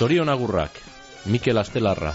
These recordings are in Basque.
Zorion agurrak, Mikel Astelarra.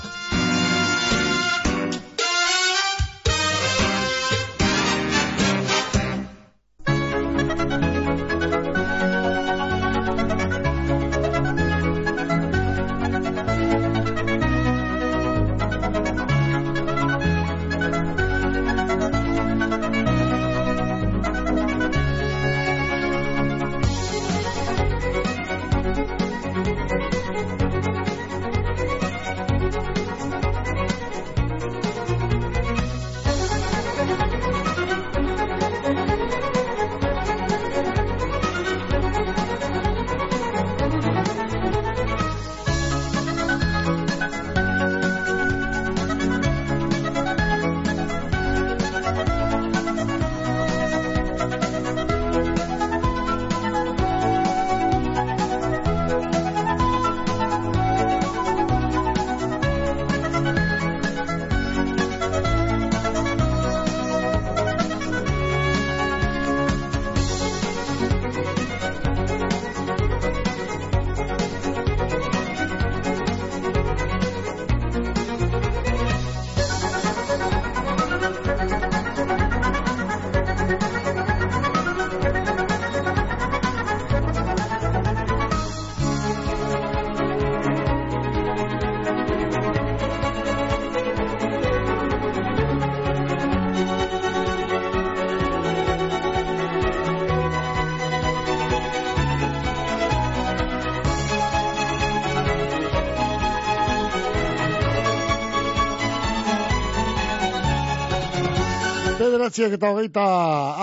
Bederatziak eta hogeita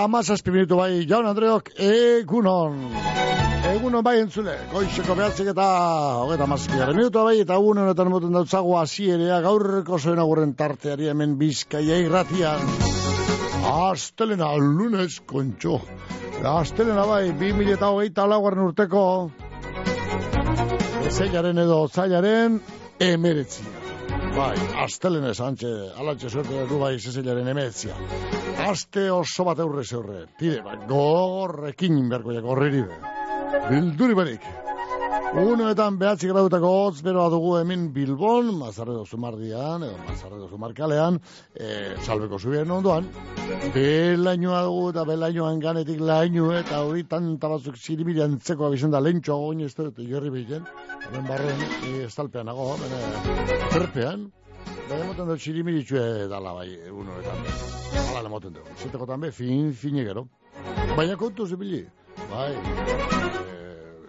amazazpi minutu bai, jaun Andreok, egunon. Egunon bai entzule, goizeko behatzik eta hogeita amazazpi garen minutu bai, eta egun honetan moten dautzago azierea gaurko zoen agurren tarteari hemen bizkaia irratian. Astelena, lunes, kontxo. Astelena bai, bi mila eta hogeita laugarren urteko, zeilaren edo zailaren emeretzia. Bai, astelene zantxe, alantxe suerte du bai zezilaren emetzia. Aste oso bat eurre zeurre. Tire, bai, gorrekin berko jako horreri be. Bilduri barik. Unoetan behatzi gradutako hotz beroa dugu hemen Bilbon, Mazarredo Zumardian, edo Mazarredo Zumarkalean, e, salbeko zubien ondoan. Belainoa dugu eta belainoan ganetik lainu eta hori tanta batzuk zirimirian zeko abizen da lentxoa goin ez dut, jerri behiten. Hemen barren, e, estalpean nago, bene, zerpean. Baina moten dut zirimiritxue dala bai, unoetan. Hala moten dut. Zeteko tambe, fin, fine gero. Baina kontu zibili. Bai, e,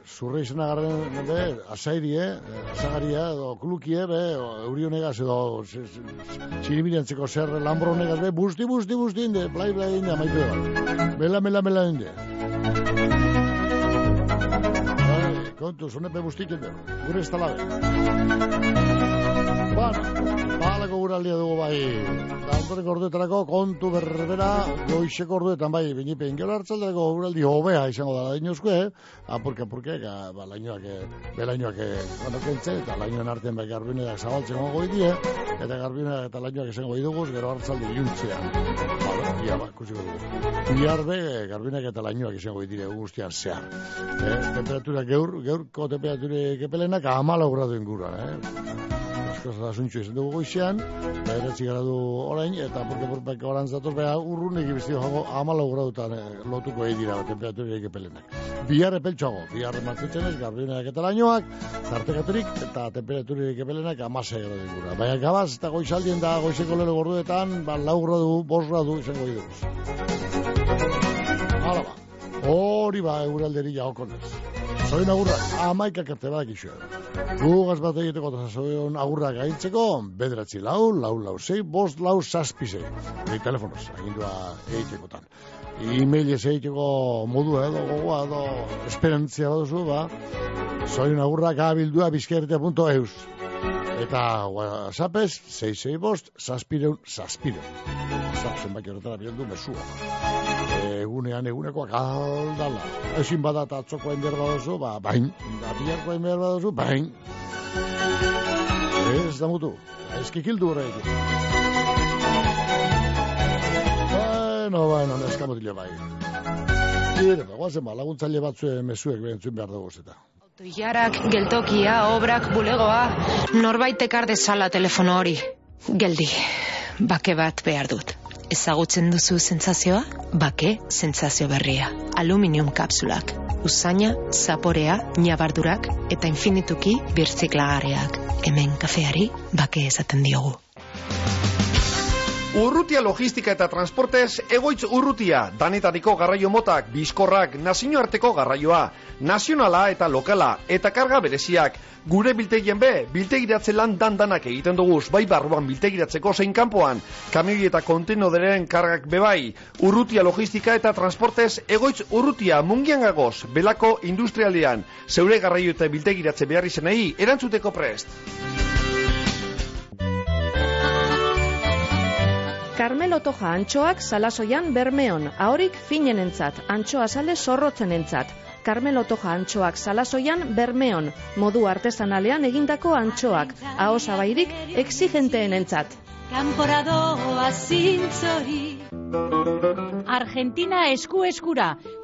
zurre izena garren, be, asairie, eh, asagaria, edo klukie, be, o, eurionegaz, edo txirimirentzeko zer lambronegaz, be, busti, busti, busti, inde, blai, blai, inde, amaitu da. Mela, mela, mela, inde. Bai, kontu, zonepe bustitu gure ez talabe. Bueno, balako guraldia dugu bai, da ontoreko orduetarako kontu berbera, goizeko orduetan bai, binipein gero hartzaldareko guraldi hobea izango da dinozko, eh? Apurke, apurke, ka, ba, lainoak, eh, belainoak, eh, bueno, kentze, eta lainoen artean bai garbineak zabaltzen gongo die, eta garbineak eta lainoak izango diduguz, gero hartzaldi iuntzean. Ba, ia, ba, kusiko dugu. Bihar be, garbineak eta lainoak izango dire guztian zehar. Eh, temperatura geur, geurko temperatura kepelenak amala gradu inguruan, eh? Askoz da zuntxu izan dugu goizean, da eratzi gara du orain, eta porke porpek oran zatoz, beha urrun egi biztio jango amalau gradutan eh, lotuko egin dira, temperatura egipelenak. Bihar epeltxoago, bihar martitzen ez, garbineak eta lainoak, tartekaturik, eta temperatura egipelenak amase gradu ingura. Baina gabaz, eta goizaldien da goizeko lelo gorduetan, ba, lau gradu, bos gradu izango iduz. Hala ba, hori ba, euralderi jaokonez. Zoin agurrak, amaikak arte badak isua. Gugaz bat egiteko eta zoin agurrak gaintzeko, bederatzi lau, lau lau zei, bost lau saspi zei. Nei telefonoz, agindua egitekotan. E-mail ez egiteko modu edo gogoa edo esperantzia baduzu, ba, zoin agurrak abildua bizkertea.eus. Eta WhatsAppez, 665 bost, zazpireun, zazpireun. WhatsApp zenbaki horretara bilendu mesua. Egunean egunekoak aldala. Ezin bada eta atzokoen behar badozu, ba, bain. Da biharkoen behar badozu, bain. Ez da mutu. Ezkikildu horreik. Bueno, bueno, neska mutile bai. Ba, guazen ba, laguntzaile batzuen mesuek behentzun behar dugu eta. Autoiarak, geltokia, obrak, bulegoa, norbait ekar dezala telefono hori. Geldi, bake bat behar dut. Ezagutzen duzu sentsazioa? Bake sentsazio berria. Aluminium kapsulak. Usaina, zaporea, nabardurak eta infinituki birziklagarriak. Hemen kafeari bake esaten diogu. Urrutia logistika eta transportez egoitz urrutia, danetariko garraio motak, bizkorrak, nazioarteko garraioa, nazionala eta lokala, eta karga bereziak. Gure biltegien be, biltegiratze lan dandanak egiten duguz, bai barruan biltegiratzeko zein kanpoan, kamioi eta kontenoderen kargak bebai, urrutia logistika eta transportez egoitz urrutia mungian gagoz, belako industrialdean, zeure garraio eta biltegiratze behar izenei, erantzuteko prest. Carmelo Toja antxoak salasoian bermeon, ahorik finenentzat, antxoa sale zorrotzenentzat. Carmelo Toja antxoak salasoian bermeon, modu artesanalean egindako antxoak, ahosabairik exigenteenentzat. Kanporadoa zintzori Argentina esku eskura.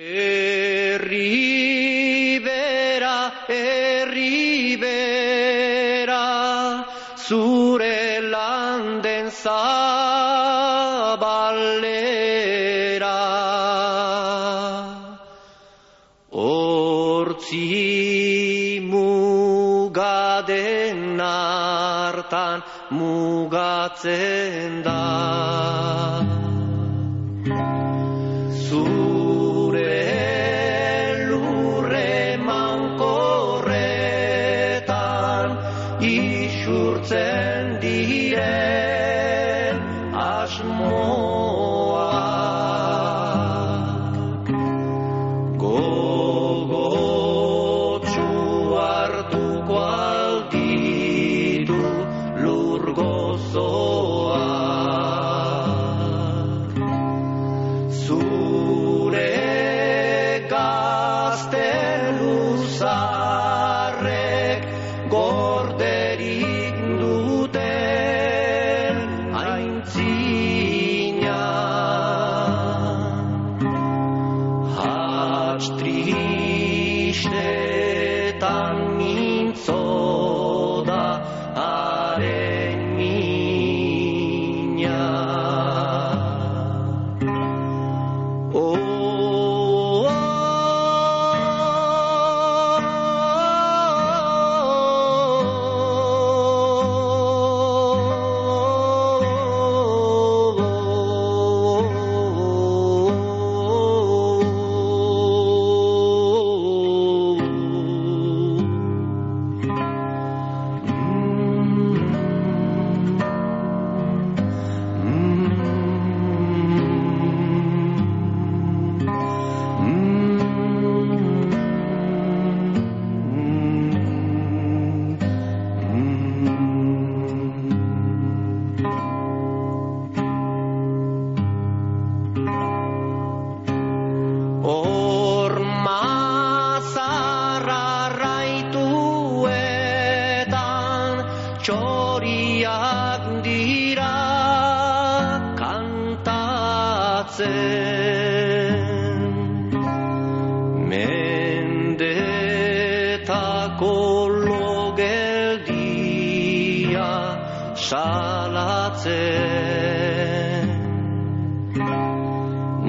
Herri bera, herri bera, zure landen zabalera. Hortzi mugaden hartan mugatzen da.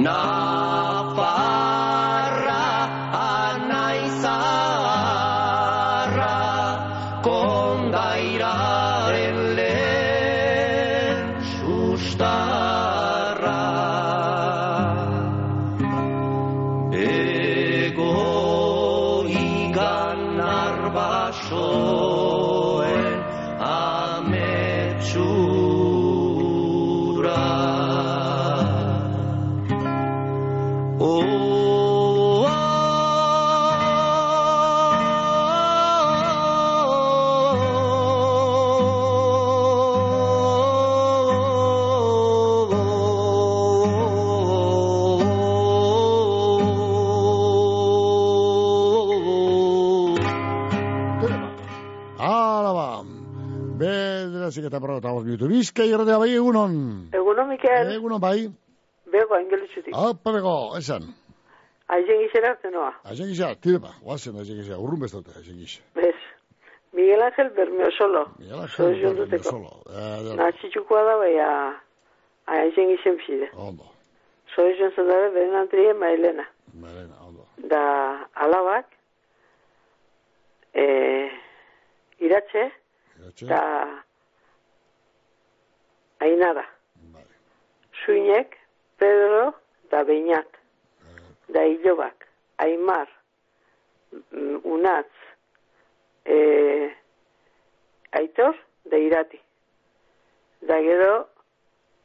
No. Minutu. Bizkai irratea bai egunon. Eguno, Mikel, Egunon bai. bego angelitzutik. Apa bego, esan. Aizen gizera zenoa. Aizen gisa, tire ba. Guazen aizen gisa, urrun bestote aizen gisa. Bez. Miguel Ángel Bermeo solo. Miguel Ángel Bermeo solo. Eh, Natxitxukoa da bai a... Aizen gizen pide. Ondo. Soy jontzen dabe beren antrie mailena. Marena, ondo. Da alabak, e, iratxe, Iratxe. da ainara. Vale. Suinek, Pedro, da Beñat. Da Ilobak, Aimar, mm, Unatz, e, Aitor, da Irati. Da gero,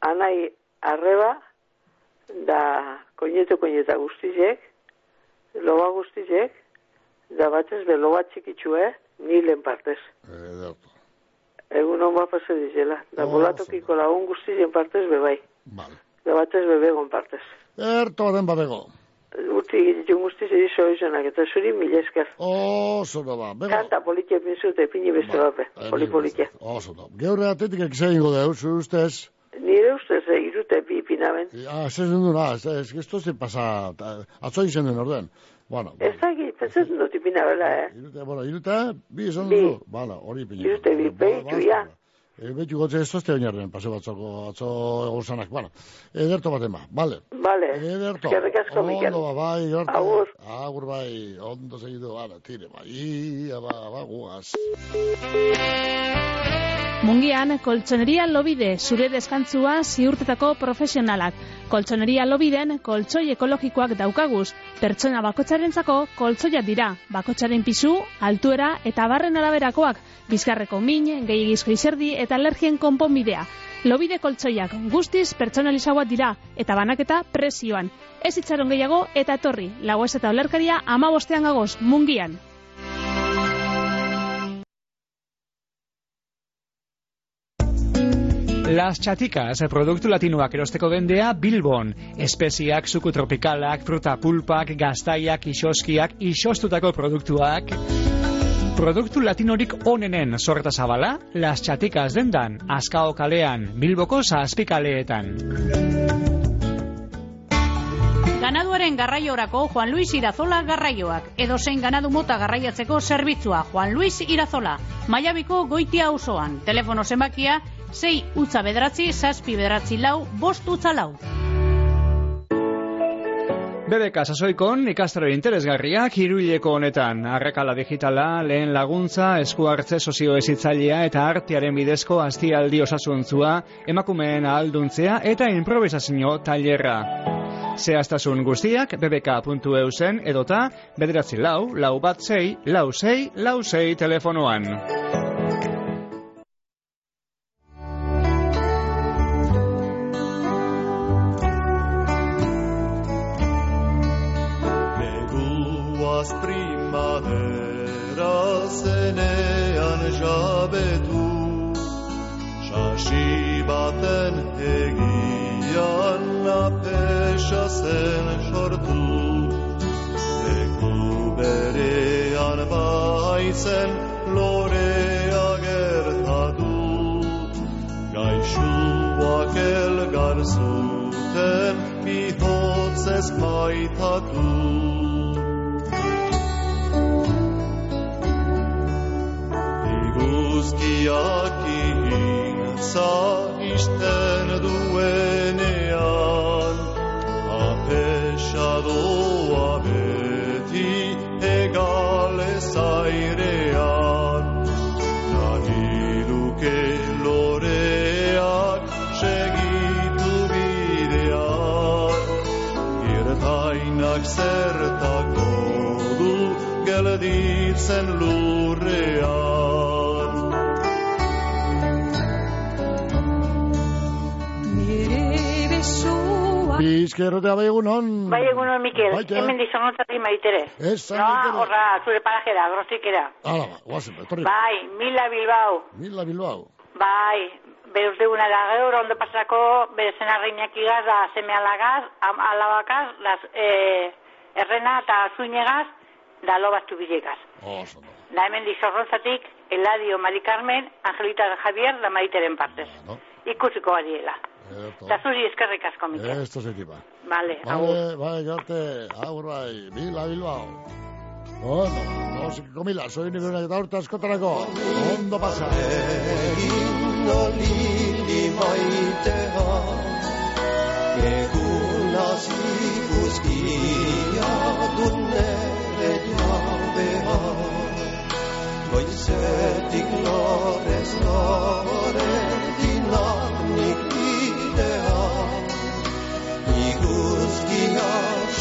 Anai Arreba, da koinetu koineta guztizek, loba guztizek, da batez be loba txikitxue, nilen partez. Ederto. egun hon bat pase dizela. Da oh, bolatokiko lagun guztizien partez bebai. Vale. Da batez bebegon partez. Erto baten babego. Urti gititun guztiz edizo izanak, eta zuri mila esker. Oso da ba. Bego. Kanta politia pinzute, pini beste ba, bape. Poli politia. Oso da. Geure atetik egizea ingo deu, zure ustez? Nire ustez, eh, irute bi pinaben. Ah, zezen duna, ez, ez, ez, ez, ez, ez, orden. Bueno, Ez da egit, pentsatzen dut ipinabela, eh? irute, bueno, irute, bi esan duzu. Bala, hori pina. Irute bi, behitu, ja. E, behitu gotze ez tozte oinarren, pase batzoko, atzo egon zanak. Bueno, ederto baten ba, bale. Bale, Ederto. eskerrik asko, Mikel. Ondo, ba, bai, gertu. Agur. Agur, bai, ondo segidu, bala, tire, bai, ia, ba, ba, guaz. Mungian, koltsoneria lobide, zure deskantzua ziurtetako profesionalak. Koltsoneria lobiden, koltsoi ekologikoak daukaguz. Pertsona bakotxarentzako koltsoiak dira. Bakotxaren pisu, altuera eta barren araberakoak. Bizkarreko min, gehiagizko izerdi eta alergien konponbidea. Lobide koltsoiak guztiz pertsonalizagoak dira eta banaketa presioan. Ez itxaron gehiago eta etorri. Lagoez eta olerkaria ama bostean gagoz, mungian. Las Chaticas, produktu latinoak erosteko bendea Bilbon. Espeziak, suku tropikalak, fruta pulpak, gaztaiak, isoskiak, isostutako produktuak. Produktu latinorik onenen sorta zabala, Las Chaticas dendan, Azkao kalean, Bilboko zazpikaleetan. Ganaduaren garraiorako Juan Luis Irazola garraioak. Edo zein ganadu mota garraiatzeko zerbitzua Juan Luis Irazola. Maiabiko goitia auzoan. Telefono zenbakia 6 utza bederatzi, zazpi bederatzi lau, bost utza lau. BBK sasoikon ikastaro interesgarriak hiruileko honetan. Arrekala digitala, lehen laguntza, esku hartze sozioezitzailea eta artearen bidezko aztialdi osasuntzua, emakumeen ahalduntzea eta improvisazio tailerra. Zehaztasun guztiak bbk.eu zen edota bederatzi lau, lau bat zei, lau zei, lau zei telefonoan. Neguaz primavera zenean jabetu Sasi baten egian apesa zen sortu. Leku berean baitzen lorea gertatu. Gaixuak elgar zuten bihotzez maitatu guztiakin zaisten duenean. Apesadoa beti egale zairean nadiluke loreak segitu bidean. Irtainak zertako du gelditzen lu Bizkerrotea bai egunon. Bai, egunon, Mikel. Baita. Hemen dizonotzatik maitere. Ez, No, maitere. horra, zure parajera, grostikera. Hala ba, guazen, etorri. Bai, mila Bilbao. Mila Bilbao. Bai, bere uste guna da gaur, ondo pasako, bere zenarriñak igaz, da seme alagaz, alabakaz, las, eh, errena eta zuinegaz, da lobaztu bilegaz. Oso, no. Da hemen dizorrontzatik, Eladio Mari Carmen, Angelita Javier, da maiteren partez. No. Ikusiko badiela. Eta zuri eskerrik asko, Mikel. Esto se tipa. Vale, agur. Vale, garte, agur bai, Mila Bilbao. Ondo, no, zikiko mila, soy nibenak eta urte askotarako. Ondo pasa. Egingo lili maitea Egun hasi guzkia dunere jabea Goizetik lorez lore dinanik bidea Iguzkia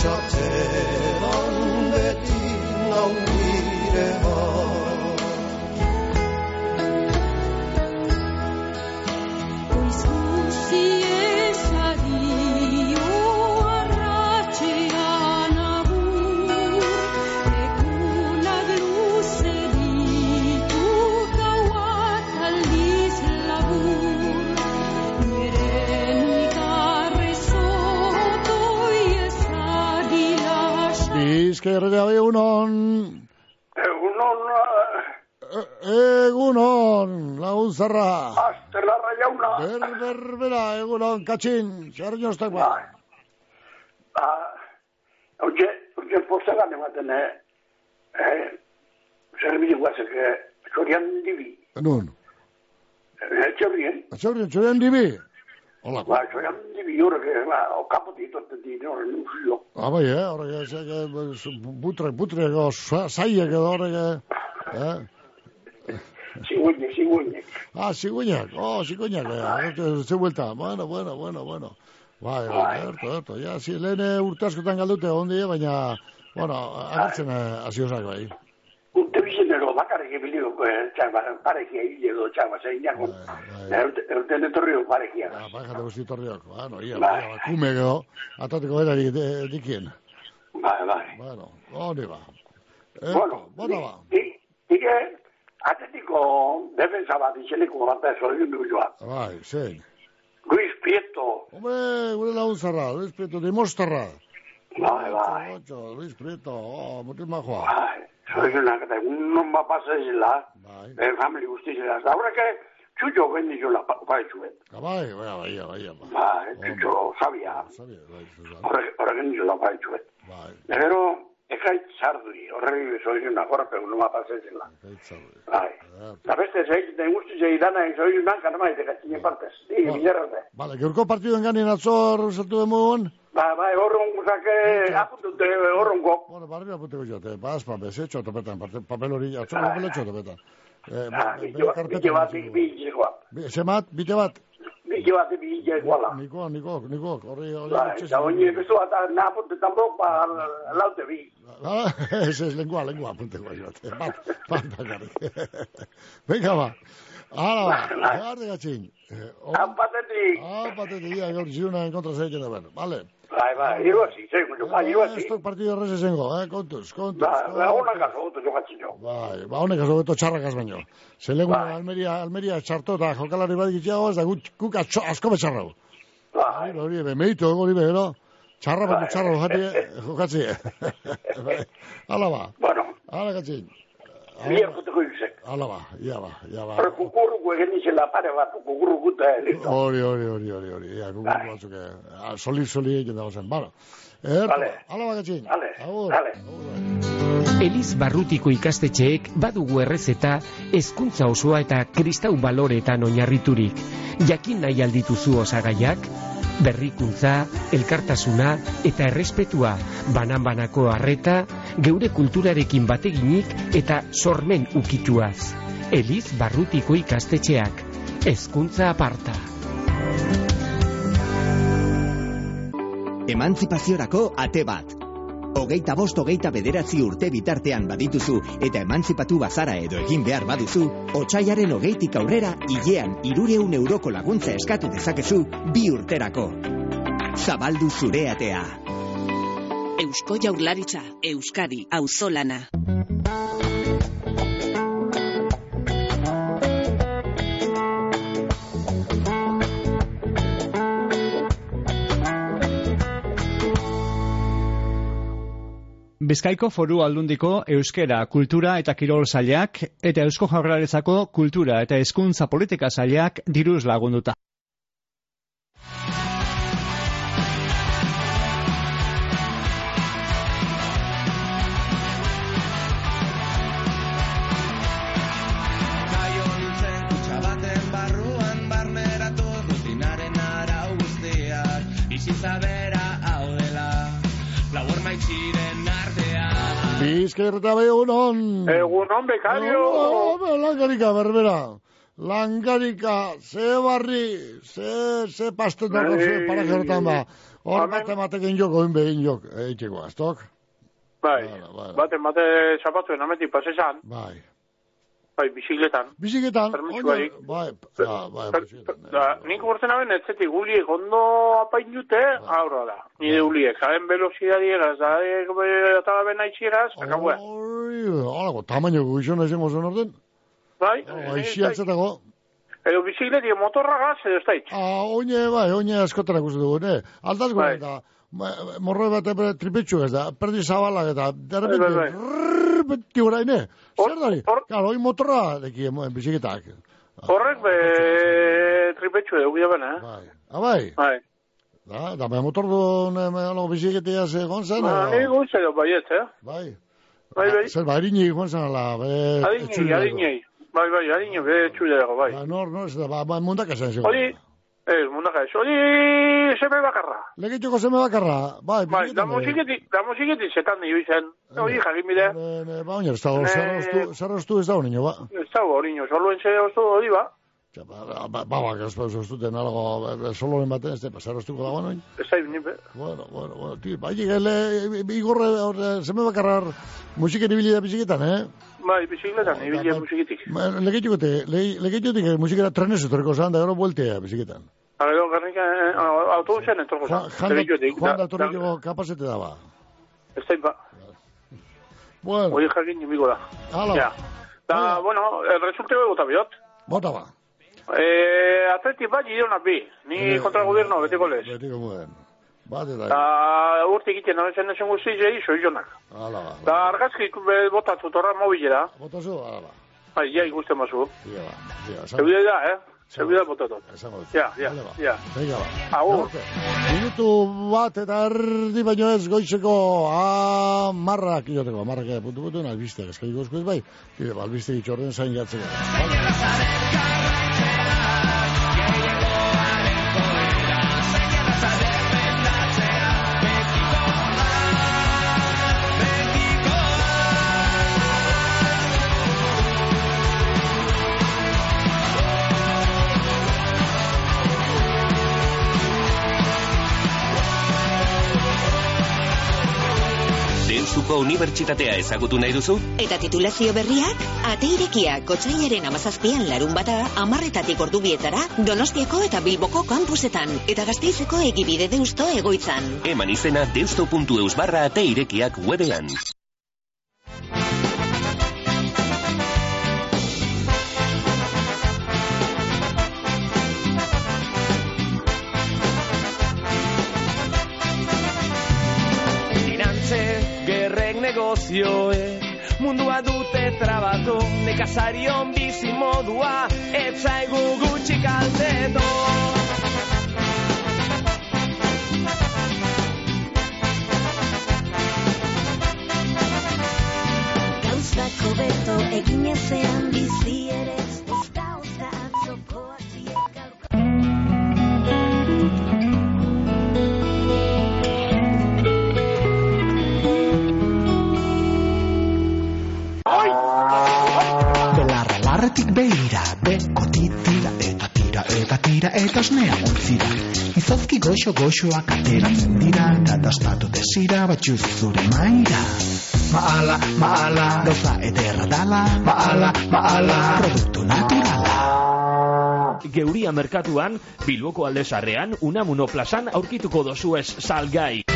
xatzeran beti nau nirea Bizkerrotea bai egunon. Egunon, E- Egunon, lagun zarra. astelarra jauna. Ber, ber, bera, egunon, katxin, zer joztak ba. Ah, Oye, oye, postegan ematen, eh? Eh, zerbide guazek, eh, txorian dibi. Nun, Eh, txorien, atxaurien, txorian dibi. Hola, ba, txorian dibi horrek, okapote itoten di, horren nuzio. Ah, bai, eh, horrek, zek, butre, butre, ego, sa- zaiek edo horrek, eh, eh? Ziguinek, ziguinek. Ah, ziguinak, oh, ziguinak, eh, ze vuelta, bueno, bueno, bueno, bueno. Bai, erto, erto, ja, zi, lehen eh, urte askotan galdute ondi, baina, bueno, agertzen eh, aziozak bai. Bakarrik ebiliko, eh, txaba, parekia hile edo txaba, zeinako. Erten etorrio parekia. Ah, bai, jate guzti torriok, bueno, ia, Bai. ia, kume edo, atateko erarik de- dikien. Bai, bai. Bueno, hori ba. Bueno, bueno, ba. Ike, atetiko defensa bat izeneko bat ez hori du joa. Bai, zein. Luis Prieto, Hombre, gure lagun zarra, Luis Prieto, de Mostarra. bai, bai. Luis Prieto, oh, mutil majoa. Bai, zorionak eta egun non bat pasa zela, bai. eh, family guztizela. Da horrek, txutxo bendi zola paitxuen. Ah, bai, bai, bai, bai, bai. Bai, txutxo sabia, Sabia, bai, Susan. horrek horrek bendi zola paitxuen. Bai, Gero, ekait zardui, horrek zorionak horrek egun non bat pasa zela. kaitzarri. Bai. Da beste zeik, den guztizei dana, zorionak kanamaite gatzinen partez. Di, Ba. bilerrate. Vale, gaurko partiduen ganin atzor zertu demun. Ba, bai, horron guzake, apuntute horrongo. Bueno, barri aputeko jote, pas papes, etxo topetan, parte- papel hori, atzor papel etxo topetan. Eh, Ah, bide bere bat, bide bat, bide bat. Bite bat? Bide bat, bide guala. Niko, niko, niko, horri, horri. Ba, eta oin bezu bat, napunte tambok, ba, laute bi. Ah, ez, ez, lengua, lengua, apunteko jote. Bat, bat bakarrik. Venga, ba. Hala, ba, garde gatxin. Eh, hor- Apatetik. Ah, patetik, ia, gaur ziuna en kontra zeiken da ben. Vale. Bai, bai, iruazi, zei, mucho, bai, iruazi. Estok partido errez esengo, eh, kontuz, kontuz. Ba, ba, honak aso, oto jokatzen jo. Bai, ba, honek aso beto txarrakaz baino. Ze legu Almeria, Almeria txarto eta jokalari bat gitxiago, ez da guk, guk atxo, asko betxarrau. Bai, Hori, be, meitu, hori be, no? Txarra bat Bai. txarra jokatzi, jokatzi. Bai, Hala ba, Bueno, hala gatzin. Bihar juteko yuzek. Hala ba, ia ba, ia ba. Hore kukurruko egin izela pare bat, kukurruko eta listo. Hori, hori, hori, hori, hori. Ia, guk Bai. batzuk, eh, soli, soli egin dago zen. Bala. Erto, Vale. hala ba gatzin. Vale, Agur. vale. Eliz barrutiko ikastetxeek badugu errezeta hezkuntza osoa eta kristau baloretan oinarriturik. Jakin nahi aldituzu osagaiak? Berrikuntza, elkartasuna eta errespetua, banan-banako harreta, geure kulturarekin bateginik eta sormen ukituaz. Eliz barrutiko ikastetxeak. Hezkuntza aparta. Emantzipaziorako ate bat. Hogeita bost hogeita bederatzi urte bitartean badituzu eta emantzipatu bazara edo egin behar baduzu, otxaiaren hogeitik aurrera hilean irureun euroko laguntza eskatu dezakezu bi urterako. Zabaldu zure atea. Eusko Jaurlaritza, Euskadi, Auzolana. Bizkaiko foru aldundiko euskera, kultura eta kirol sailak eta eusko jaurlaritzako kultura eta hezkuntza politika sailak diruz lagunduta. Artean Bizkerta egunon. Egunon, bekario. Oh, langarika, berbera. Langarika, ze barri, ze, ze pastetako, ze Bai. parajertan ba. Hor bat ematekin joko, egin behin jok, eitxeko aztok. Bai, bate, bate zapatzuen ametik pasesan, Bai. Bai, bizikletan. Biziketan, Permisu bai, ah, bai, Da, nik urten aben, etzetik uliek ondo apain dute, aurra da. Nire uliek, zaren velocidadiegaz, zaren eta ben aitxieraz, akabua. Oi, halako, tamaino guizona esango zen orden. Bai, Aixiatzetako. edo bizikletik motorragaz, edo ez daitz. Ah, oine, bai, oine askotara ikusten dugu, ne? Altaz Bai. eta morro bat ebe tripetxu ez da, perdi zabalak eta, derrepente, Bai, bai, rrrr, beti orain, ne? Zer dari? Claro, hoi motorra, deki, emoen, biziketak. Horrek, be, tripetxu edo gida bena, eh? Ah, bai? Bai. Da, da, me motor du, ne, me, alo, biziketia ze gonzan, Ah, Ni guzti edo baiet, eh? Bai. Bai, bai. Zer, ba, erini gonzan, ala, be... Adinei, etxulerako. adinei. Bai, bai, adinei, be, txule dago, bai. Ba, nor, nor, ez da, ba, ba, mundak esan zego. Hori, ez, mundaka ez, hori seme bakarra. Legitxoko zeme bakarra, bai, Bai, da musiketik, da musiketik zetan nio izen. Hori jakin bide. Ba, oiner, ez da, zerroztu, ez da, niño, ba. Ez da hori nio, soluen ze hori ba. Ba, ba, ba, zoztuten algo, eh, soloren baten, ez da, zerroztuko da, bueno, Ez da nipe. Bueno, bueno, bueno, tío, bai, gele, igorre, hor, zeme bakarra, musiken ibili da biziketan, eh? Bai, bizikletan, ibile musiketik. Legetxukote, legetxutik musikera trenez etorriko zan, da gero bueltea biziketan. A gero, garrika, autobusen entorko zan. Juan da, da torriko kapazete da, ba. ez da ba. Bueno, Hori jakin nimigo da. Hala. Ja. Da, bueno, el resulteo egota biot. bota ba. Eh, atleti bat gideona bi. Ni Eh, kontra gobierno, betiko lez. Betiko muen. Bat eta, Da, urte egiten naben zen esan guzti zei, soizonak. hala ba. Da, argazki be- botatu torra mobilera. Bota zu, hala ba. Bai, ja ikusten mazu. Ba, ia, esan- Zeubide da, eh? Zeubide botatu. esango dut. Ja, ja, Vale, ba. ja. Venga, ba. Agur. Minutu bat eta erdi baino ez goizeko amarrak joteko, amarrak puntu puntu, albisteak eskaiko eskuez bai, ba, albiste itxorden zain jatzeko. Deustuko Unibertsitatea ezagutu nahi duzu? Eta titulazio berriak? Ate irekia, kotxailaren amazazpian larun bata, amarretatik ordubietara, Donostiako eta Bilboko kampusetan, eta gazteizeko egibide deusto egoitzan. Eman izena deusto.eus barra ate irekiak webean. Gerrek negozioe Mundua dute trabatu. Nekazarion bizi modua Etzaigu gutxi kalteto Gauzak hobeto egin ezean bizi ere beko tira eta osnea ontzira. Izozki goxo goxoak ateratzen dira eta dastatu desira batxuz zure maira Maala, maala, gauza ederra dala Maala, maala, produktu naturala Geuria merkatuan, Bilboko aldezarrean, Unamuno plazan aurkituko dozu ez salgai.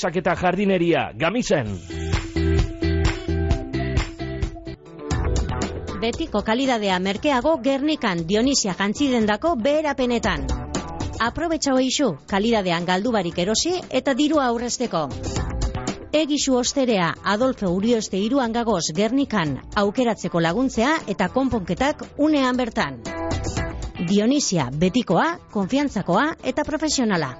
trabiesak eta jardineria, gamizen. Betiko kalidadea merkeago Gernikan Dionisia jantzidendako beherapenetan. Aprobetxau eixu, kalidadean galdubarik erosi eta dirua aurrezteko. Egisu osterea Adolfo Urioste iruan gagoz Gernikan aukeratzeko laguntzea eta konponketak unean bertan. Dionisia betikoa, konfiantzakoa eta profesionala.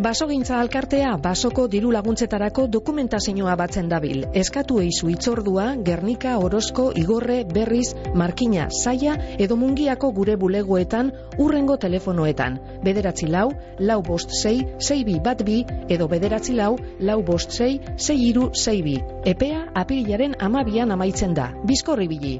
Basogintza alkartea basoko diru laguntzetarako dokumentazioa batzen dabil. Eskatu eizu itzordua, Gernika, Orozko, Igorre, Berriz, Markina, Saia edo Mungiako gure bulegoetan urrengo telefonoetan. Bederatzi lau, lau bost sei, sei bi bat bi edo bederatzi lau, lau bost sei, sei iru, sei bi. Epea apirilaren amabian amaitzen da. Bizkorri bili.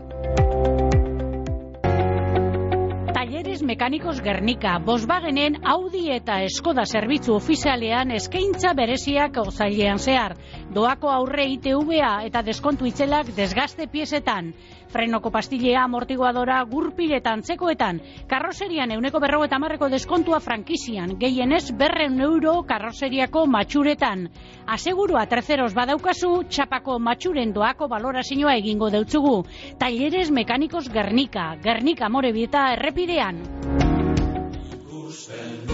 Mekanikos Gernika, Volkswagenen Audi eta Skoda zerbitzu ofizialean eskaintza bereziak ozailean zehar. Doako aurre ITVA eta deskontu itzelak desgaste piezetan. Frenoko pastilea, amortiguadora, gurpiletan, txekoetan. Karroserian euneko berro eta marreko deskontua frankizian. Gehienez berren euro karroseriako matxuretan. Asegurua terceros badaukazu, txapako matxuren doako balorazioa egingo deutzugu. Talleres Mekanikos Gernika, Gernika Morebieta errepidean. Etxetik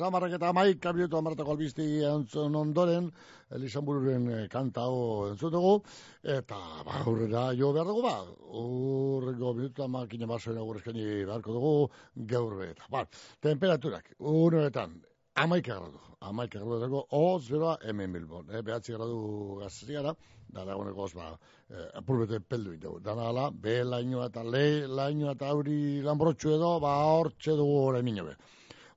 azamarrak eta amaik kamiotu amartako albizti entzun ondoren, Elisanbururen eh, kanta hau entzun dugu, eta ba, aurrera jo behar dugu, ba, urrengo minutu makina basoen agurrezkeni beharko dugu, gaur eta. Ba, temperaturak, unoetan, amaika gradu, amaika gradu dago, oz beroa hemen bilbon, eh, behatzi gradu gazzi gara, da dagoeneko oz, ba, eh, apurbete peldu dugu. Dana ala, be lainoa eta le lainoa eta auri lanbrotxu edo, ba, hortxe dugu orain mino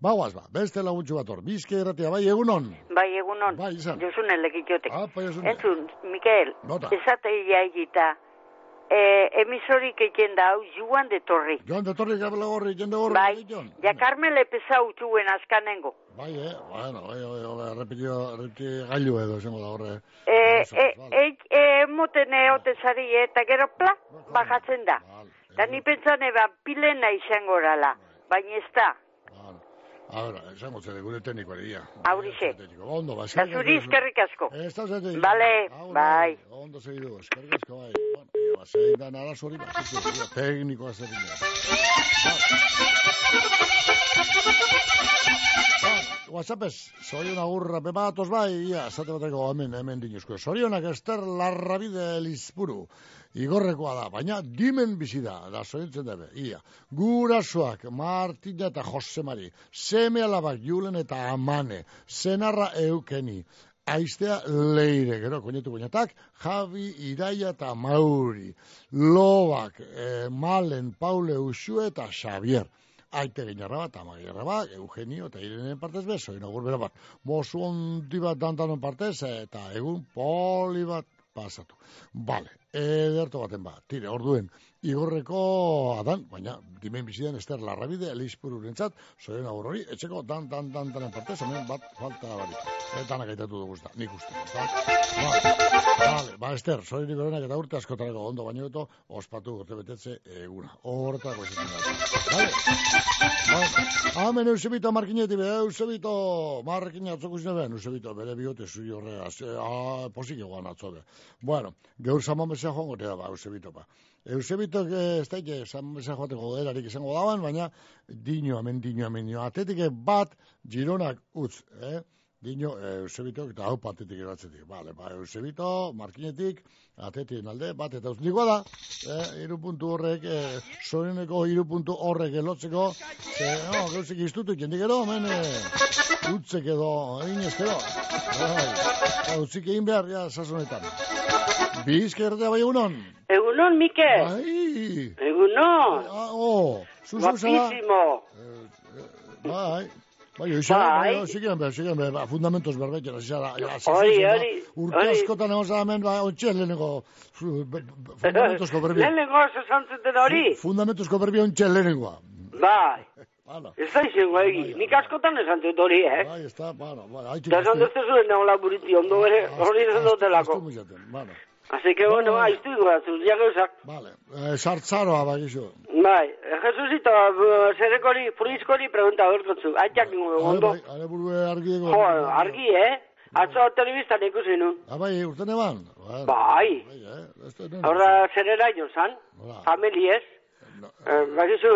be. Ba, beste laguntxu bat hor, bizke erratia, bai, egunon. Bai, egunon. Bai, izan. Josune legitiotek. Apa, Josune. Entzun, Mikael, Nota. esate egita, e, emisorik egin da, hau, joan de torri. Joan de torri gabela gorri, jende gorri. Bai, ja Carmele pesau txuen askanengo. Bai, eh, bueno, bai, bai, bai, repetio, repetio gailu edo, esango da horre. E, e, e, e, moten eote zari, eta gero pla, bajatzen da. Da ni pentsane ba, pilena izango orala, baina ez da. Ahora, esango zede, gure teknikoari, ia. Aurixe. Ondo, ba, Da zuri eskerrik asko. Ez da zede. Bale, bai. Ondo segidu, eskerrik asko, bai. Bueno, ia, ba, zein da nara zori, ba, zitu, ia, teknikoa zer WhatsAppez, zorion agurra, pepa bai, ia, esate bateko hemen, hemen dinuzko. Zorionak ester larrabide elizpuru, igorrekoa da, baina dimen bizi da, da zorientzen dabe, ia. Gurasoak, Martina eta Jose Mari, seme alabak julen eta amane, zenarra eukeni, aiztea leire, gero, koinetu koinetak, Javi, Iraia eta Mauri, Lobak, eh, Malen, Paule, Usue eta Xavier aite ginarra bat, ama bat, Eugenio eta Irenen partez beso, inagur bera bat. Mozu ondi bat dantanon partez, eta egun poli bat pasatu. Bale, ederto baten bat, tire, orduen, igorreko adan, baina dimen bizidan ester larrabide, elizpuru rentzat, zoren agur hori, etxeko dan, dan, dan, danen partez, hemen bat falta barik. Eta anak aitatu dugu ezta, nik uste. Ba, Vale, ba, Ester, zoren iberenak eta urte askotarako ondo baino eto, ospatu urte betetze eguna. Esaten da. Vale? Ba, hemen Eusebito markineti be, Eusebito markin atzoko zine ben, Eusebito bere bihote zui horre, azte, ah, posik egoan atzo be. Bueno, geur zaman bezea joango tea ba, Eusebito ba. Eusebito ez daike, zaman bezea joateko erarik izango daban, baina dino, hemen dino, hemen dino, atetik bat, gironak utz, eh? Dino, Eusebitok eta hau patetik eratzetik. Vale, ba, Eusebito, markinetik, atetik alde, bat eta uznikoa da, eh, iru puntu horrek, eh, soreneko iru puntu horrek elotzeko, ze, no, gauzek iztutu, jendik edo, hemen, eh, utzek edo, egin ez edo. Bai, utzik egin behar, ja, sasonetan. Bizka erratea bai egunon? Egunon, Mikel. Bai. Egunon. Ah, oh, zuzu zara. Guapísimo. Bai. Bai, oixe, Bai. bai, sigen behar, sigen behar, ba, fundamentos berbeten, hasi zara, Hori, hori, urte askotan egon zara hemen, ba, ontxe, lehenengo, fu- be- be- fundamentozko berbia. Lehenengo oso zantzuten hori. Fundamentozko berbia ontxe lehenengoa. Bai. Hala. Ez da izango egi. Nik askotan esan dut hori, eh? Bai, ez da, bueno, bueno, haitu Da esan dut zuen nagola buriti, ondo bere, hori esan dutelako. Bueno, Así que, bueno, ba, iztu igual, ja gauzak. eh, sartzaroa bagizu. Bai, Jesusito, eh, zerekori, fruizkori, pregunta berkotzu. Aitak ingo, ondo. Bai, ale burue argi. Jo, argi, eh? Atzo telebistan ikusi nun. Ah, bai, urte neban. Bueno, Bai. eh, no, Horra, zerera jo zan, familiez. Eh, Bakizu,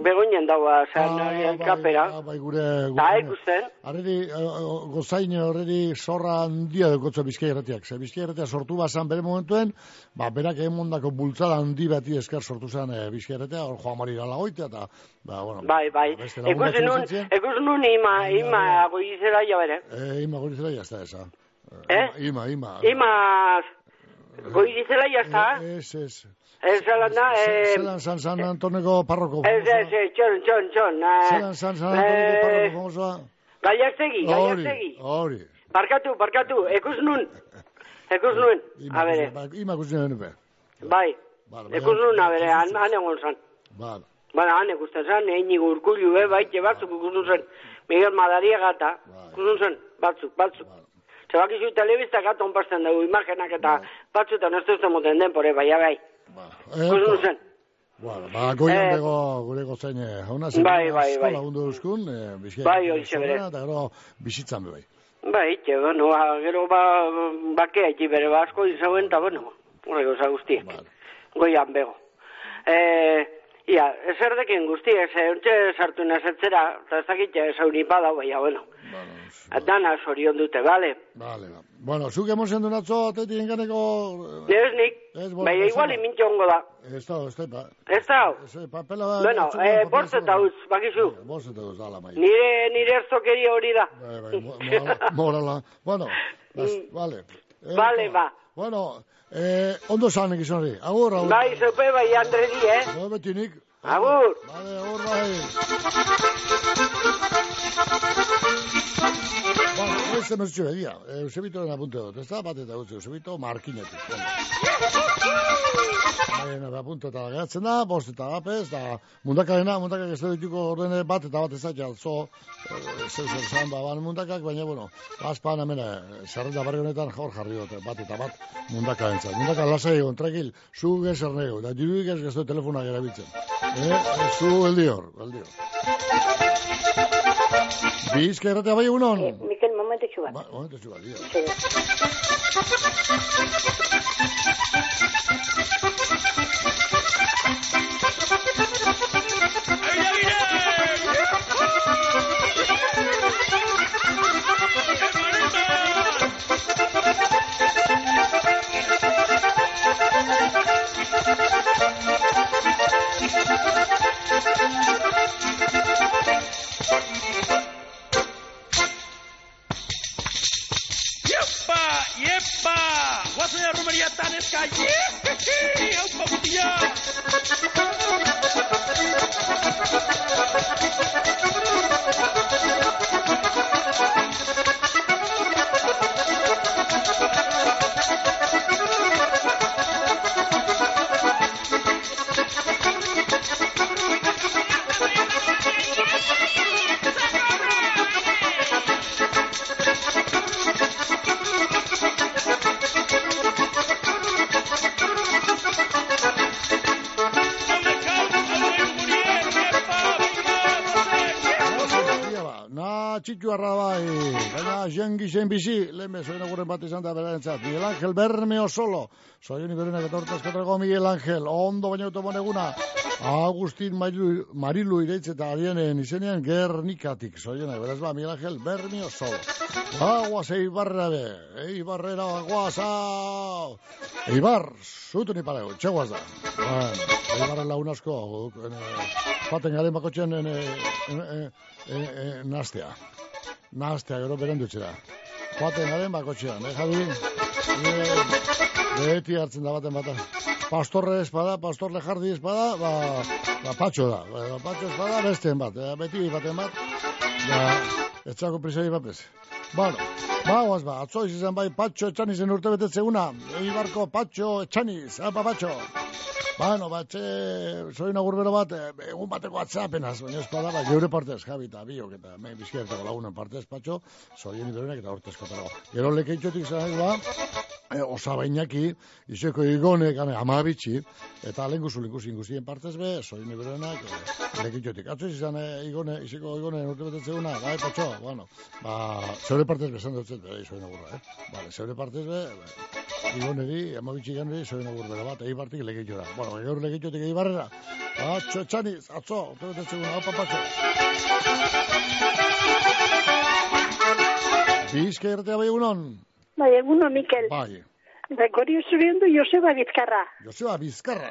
begoinen daua, zan, Ah, kapera. ah, bai, gure... Da, ikusten. Arreri, uh, gozaine horreri zorra handia dukotzo bizkai erratiak. Ze bizkai erratia sortu bazan bere momentuen, ba, berak egin mondako bultzada handi bati esker sortu zen e, bizkai erratia, hor joan marira lagoitea, eta, ba, bueno, Bai, bai. beste lagunak Ikusi nun, ziren. ikusi nun ima, ima, goizera jo bere. Eh, ima gorizela jazta esa. Eh? Ima, ima. Ima, goizera jazta. Ez, ez. Ez zelan da, eh... Zelan San San Antoneko parroko. Ez, ez, ez, txon, txon, txon. eh, Zelan San San Antoneko eh, parroko famosoa. Gaiaztegi, Hori, gaiaztegi. hori. Barkatu, barkatu, ekus nun. Ekus nuen, a bere, Ba, Ima kusinen nupe. bai. Ekus nun, a bere, han, egon zan. Bala. Baina, han ikusten zan, egin urkullu, eh, baite batzuk ikusten zen. Miguel Madariaga eta, ikusten zen, batzuk, batzuk. Zebakizu telebista gato onpasten dugu, imagenak eta batzutan ez duzten moten den, pore, bai, bai. Ikusten zen. Bueno, ba, goian Eh, bego gure gozaine jauna Bai, bai, bai. lagundu euskun, eh, bizkai. Bai, horixe bere. Eta gero bizitzan be bai. Itxe, bueno, ba, gero ba, bakea iti bere basko izauen, eta bueno, hori gauza guztiak. Goian bego. E, Ia, eserdekin guztia, ze ontxe sartu nazetzera, eta ez dakit ja esaunipa da, baina, bueno. Dana sorion dute, bale? Vale, va. Bueno, zuk emozen duen atzo, atetik enganeko... Ez nik, Ez, bueno, baina ez igual imintxo ongo da. Ez da, ez da. Ez da, Ez papela da... bueno, eh, bortz eta utz, bakizu. Bortz eta utz, dala, mai. Nire, nire erzokeria hori da. Bai, bai, mo- morala. Bueno, las, vale. Eh, Vale, ba. Bueno, eh, ondo zan egizun hori. Agur, agur. Bai, zeupe, bai, Andredi, eh? No, betinik. Agur. Vale, agur, bai. Bueno, ez hemen zutxu egia. Eusebitoren apunte dut, ez da? Bat eta gutxi, Eusebito markinetik. Baina, apunte eta geratzen da, bost eta gapez, da mundakarena, mundakak ez da dituko ordene bat eta bat ez da jalzo, zeu zer zan, ba, ban mundakak, baina, bueno, azpan hemen, eh, zerrenda barri honetan hor jarri dute, bat eta bat mundakaren zan. Mundaka lasai egon, tranquil, zu gezer nego, da diruik ez gazto telefonak erabiltzen. Eh, zu eldi hor, eldi hor. Bizka erratea bai egunon? Mikel, momentitxu bat. Ba, momentu bat, dia. Iepa, na txitu arra bai, baina jengi zen bizi, lehen bezoen aguren bat izan da berarentzat. Miguel Ángel Bermeo solo, soion iberunak eta hortaz kotrako Miguel Ángel, ondo baina automon eguna, Agustin Marilu, Marilu ireitz eta arienen izenean Gernikatik, soiona, beraz ba, Miguel Ángel Bermeo solo. Aguas eibarra be, eibarrera aguas! Eibar, zutu ni parego, txeguaz da. Eibarren lagun asko, en, eh, garen bakotxen en, eh, eh, nastea. Nastea, gero beren dutxera. Joaten garen bakotxean, eh, Javi? Eh, beti hartzen da baten bata. Pastorre espada, pastorle jardi espada, ba, ba patxo da. Ba, patxo espada besteen bat, eh, beti baten bat. Ja, etxako prisai bat bez. Bueno, bagoaz ba, atzo izan bai patxo etxanizen urte betetzeguna. Eibarko patxo etxaniz, apa patxo. Bueno, batxe, soin agurbero bat, eh, egun bateko atzapenaz, baina espada, ba, geure partez, Javi eta biok, eta me bizkiertako lagunen partez, patxo, soien iberenak eta hortezko tarago. Gero lekeitxotik zan, ba, e, osabainaki, izeko igonek, ame, amabitxi, eta lehen guzu likusi inguzien partez be, soin iberenak, e, lekeitxotik. Atzo izan, e, igone, izeko igone urte betetzeuna, bai, patxo, bueno, ba, zeure partez besan dut zet, bai, soin agurra, eh? Vale, zeure partez be, ba, igoneri, amabitxi ganeri, soin agurbero bat, eibartik lekeitxora. Bueno, gaur lekeitxotik eibarrera, atxo, etxaniz, atzo, urte betetzeguna, opa, patxo. Bizka erratea bai egunon? Bai, eguno, Mikel. Bai, Gregorio Zuriondu Joseba Bizkarra. Joseba Bizkarra.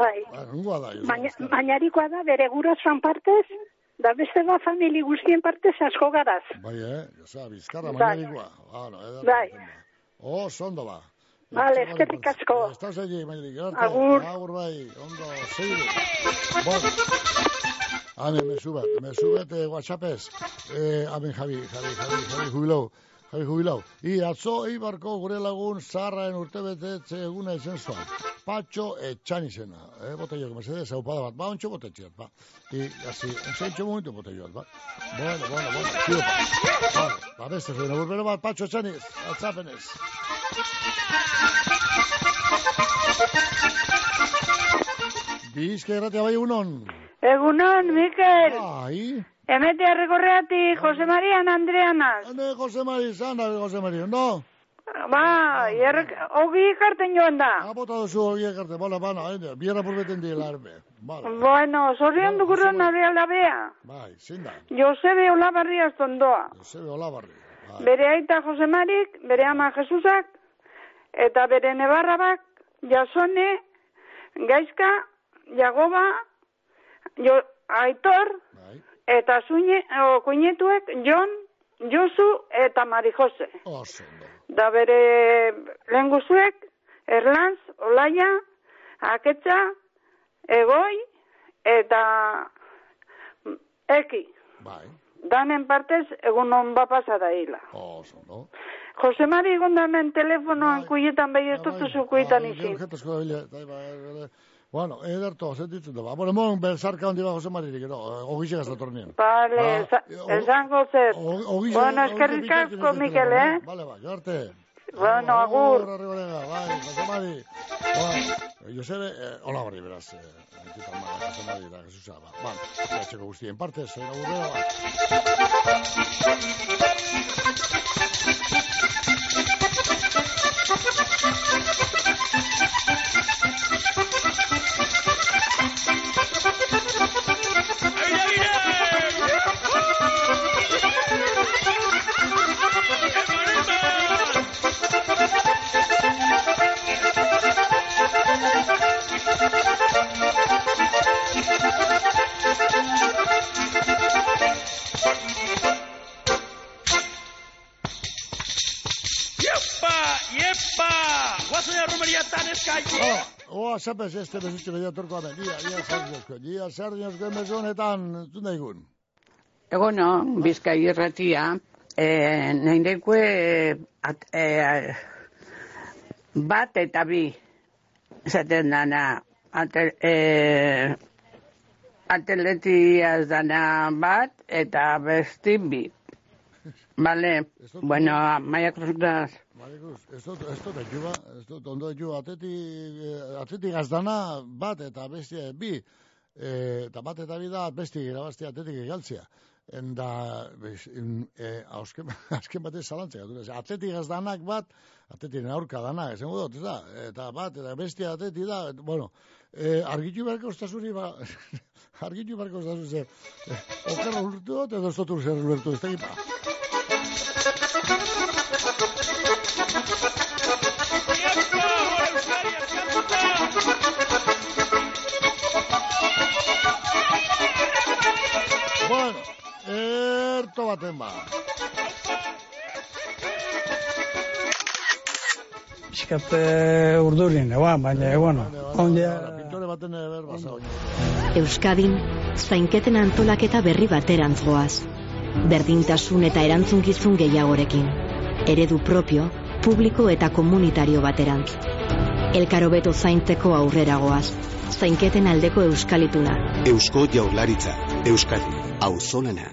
Bai. Ba, nungoa da, Joseba Baina, bainarikoa da bere gurasoan partez, da beste ba famili guztien partez asko garaz. Bai, eh? Joseba Bizkarra, Bai. mañarikoa. Bueno, eder. Bai. Oh, sondo ba. Vale, eskerrik asko. Estás allí, mañarik. Agur. Agur, bai. Ondo. Bueno. Hame, me subat, me subat eh, WhatsAppez. Eh, hame, Javi, Javi, Javi, Javi, jubilau. Javi, jubilau. I, atzo, eibarko gure lagun zaharraen urte betetze eguna izen zuan. Patxo etxanizena. Eh, botellok, mesedez, haupada bat. Ba, ontxo botetxeat, ba. I, así, entxo momentu botellot, ba. Bueno, bueno, bueno, tio, ba. Ba, beste zuen, agurbero bat, patxo etxaniz, atzapenez. Bizka erratea bai egunon. Egunon, Mikel. Bai. Emete arrekorreati Jose Marian Andreanaz. Ane, Jose Mari, zan da, Jose Mari, no? Ba, errek, hogi ikarten joan da. Bota duzu hori ekarte, bala, bana, hain, biera purbeten dira arbe. Bala, Bueno, zorion duguren nare alabea. bai, zein da, Josebe Olabarri astondoa. Josebe Olabarri. Bere aita Jose Marik, bere ama Jesusak, eta bere nebarrabak, Jasone, Gaizka, Jagoba, jo, Aitor, eta zuine, o, kuinetuek, Jon, Josu eta Mari Jose. Oso, Da bere lenguzuek, Erlanz, Olaia, Aketza, Egoi, eta Eki. Bai. Danen partez, egun hon bapasa da hila. Oso, no? Jose Mari egon damen telefonoan kuietan behi ez dutu kuietan izin. Jetazko da, bai, bai, Bueno, ederto, sentitzen da. ba. Bueno, mon, berzarka handi ba Jose Maririk, no? Ogixe gaztatornien. Vale, Ba, esa- esango zer. Ogixe, Bueno, eskerrik asko, Mikel, eh? Vale, ba, jarte. Bueno, agur. Arribarega, bai, Jose Mari. Ba, Josebe, eh, hola barri, beraz. Eh, entitan, ba, Jose Mari eta Jesusa, ba. Ba, etxeko guztien partez, eh, aurrera, ba. Guazen ja romeria tan eskaile! Hala, oa, zapez, este bezutxe bedia torko amen. Ia, ia, sardinozko. Ia, sardinozko emezonetan, zu naigun. Egono, bizkai irratia, e, nahi dekue at, e, bat eta bi, esaten dana, ate, e, atletiaz dana bat eta besti bi. Vale, bueno, maia Marikuz, ez dut, ez dut, etxuba, ez dut, ondo etxuba, atleti, eh, atleti gazdana bat eta bestia bi, eh, eta bat eta bi da besti irabaztia atletik egaltzea. Enda, bez, in, eh, ausken, azken batez zalantzea, dure, atleti gazdanak bat, atletiren aurka dana, esango dut, ez da, eta bat, eta bestia atleti da, et, bueno, eh, argitu beharko ostasuri, ba, argitu beharko ostasuri, ze, eh, okerra urtu dut, edo ez dut zer ulertu, ez da, ba. Bueno, erto baten ba. Pixkat eh, urdurin, eba, baina, eh, bueno, ondia... Pintore baten eber basa Euskadin, zainketen antolaketa berri baterantz goaz. Berdintasun eta erantzunkizun gehiagorekin. Eredu propio, publiko eta komunitario baterantz. Elkarobeto zaintzeko aurrera goaz. Zainketen aldeko euskalituna. Eusko Jaurlaritza, Euskadi, auzolana.